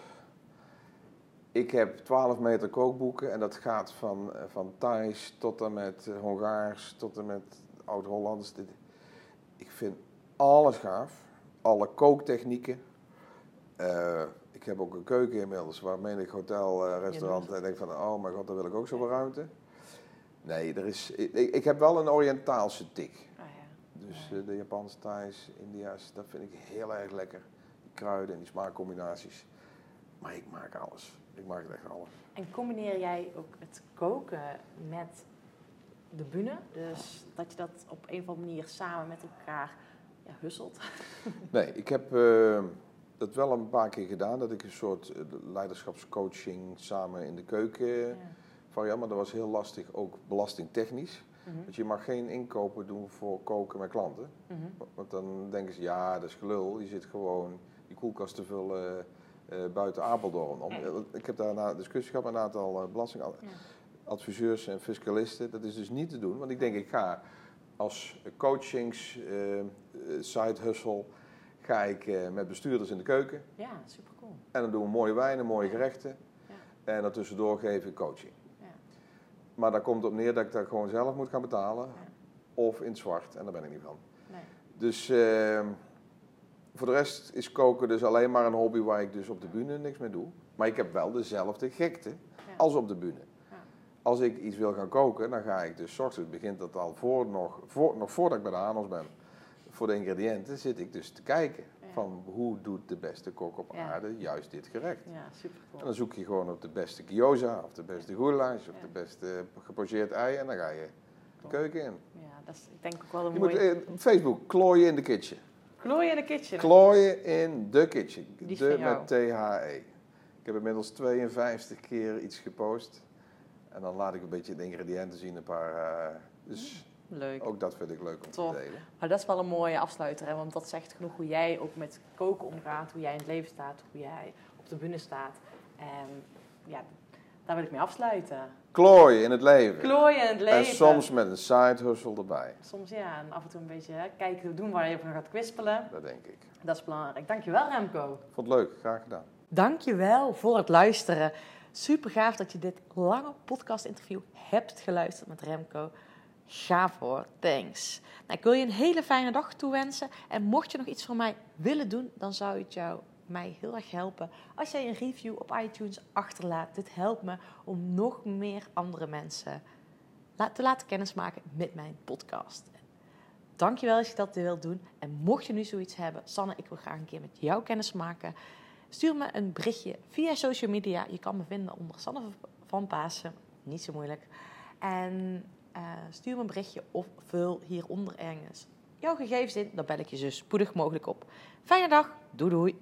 Ik heb 12 meter kookboeken en dat gaat van, eh, van Thais tot en met eh, Hongaars, tot en met Oud-Hollands. Dit- Ik vind alles gaaf. Alle kooktechnieken. Eh, ik heb ook een keuken inmiddels waar menig hotel, eh, restaurant en denk van, oh mijn god, daar wil ik ook zoveel ruimte. Nee, er is, ik, ik heb wel een Oriëntaalse tik. Ah, ja. Dus eh, de Japanse, Thais, India's, dat vind ik heel erg lekker. Die kruiden en die smaakcombinaties. Maar ik maak alles. Ik maak echt alles. En combineer jij ook het koken met de bühne? Dus dat je dat op een of andere manier samen met elkaar ja, husselt? Nee, ik heb eh, dat wel een paar keer gedaan. Dat ik een soort eh, leiderschapscoaching samen in de keuken Ja. variant. Maar dat was heel lastig, ook belastingtechnisch. Mhm. Want je mag geen inkopen doen voor koken met klanten. Mhm. Want dan denken ze, ja, dat is gelul. Je zit gewoon die koelkast te vullen eh, buiten Apeldoorn. Om, ik heb daar een discussie gehad met een aantal eh, belastingadviseurs en fiscalisten. Dat is dus niet te doen. Want ik denk, ik ga als coachings eh, eh, side hustle... ga ik eh, met bestuurders in de keuken. Ja, super cool. En dan doen we mooie wijnen, mooie gerechten. Ja. En daartussendoor geef ik coaching. Ja. Maar daar komt op neer dat ik dat gewoon zelf moet gaan betalen. of in het zwart. En daar ben ik niet van. Nee. Dus ehm, voor de rest is koken dus alleen maar een hobby waar ik dus op de bühne niks mee doe. Maar ik heb wel dezelfde gekte als op de bühne. Als ik iets wil gaan koken, dan ga ik dus ochtends begint dat al voor, nog, voor, nog voordat ik bij de Hanos ben. Voor de ingrediënten zit ik dus te kijken Ja. van hoe doet de beste kok op Ja. aarde juist dit gerecht. Ja, super En cool. dan zoek je gewoon op de beste gyoza, of de beste goulash, of de beste gepocheerd ei en dan ga je de keuken in. Ja, dat is ik denk ook wel een Je moet mooie... eh, Facebook, klooien in de kitchen. Glooi in de kitchen. Klooien in de kitchen. Die de met THE. Ik heb inmiddels 52 keer iets gepost. En dan laat ik een beetje de ingrediënten zien, een paar. eh, dus Leuk. ook dat vind ik leuk om te delen. Maar dat is wel een mooie afsluiter, hè? want dat zegt genoeg hoe jij ook met koken omgaat, hoe jij in het leven staat, hoe jij op de bühne staat. En ja, daar wil ik mee afsluiten. Klooien in het leven. Klooien in het leven. En soms met een side hustle erbij. Soms ja, en af en toe een beetje hè, kijken, doen waar je van gaat kwispelen. Dat denk ik. Dat is belangrijk. Dankjewel Remco. Vond het leuk, graag gedaan. Dankjewel voor het luisteren. Super gaaf dat je dit lange podcast interview hebt geluisterd met Remco. Gaaf hoor, thanks. Nou, ik wil je een hele fijne dag toewensen. En mocht je nog iets voor mij willen doen, dan zou het jou mij heel erg helpen als jij een review op iTunes achterlaat. Dit helpt me om nog meer andere mensen te laten kennismaken met mijn podcast. Dankjewel als je dat wilt doen. En mocht je nu zoiets hebben, Sanne, ik wil graag een keer met jou kennismaken. Stuur me een berichtje via social media. Je kan me vinden onder Sanne van Pasen. Niet zo moeilijk. En eh, stuur me een berichtje of vul hieronder ergens jouw gegevens in. Dan bel ik je zo spoedig mogelijk op. Fijne dag. Doei doei.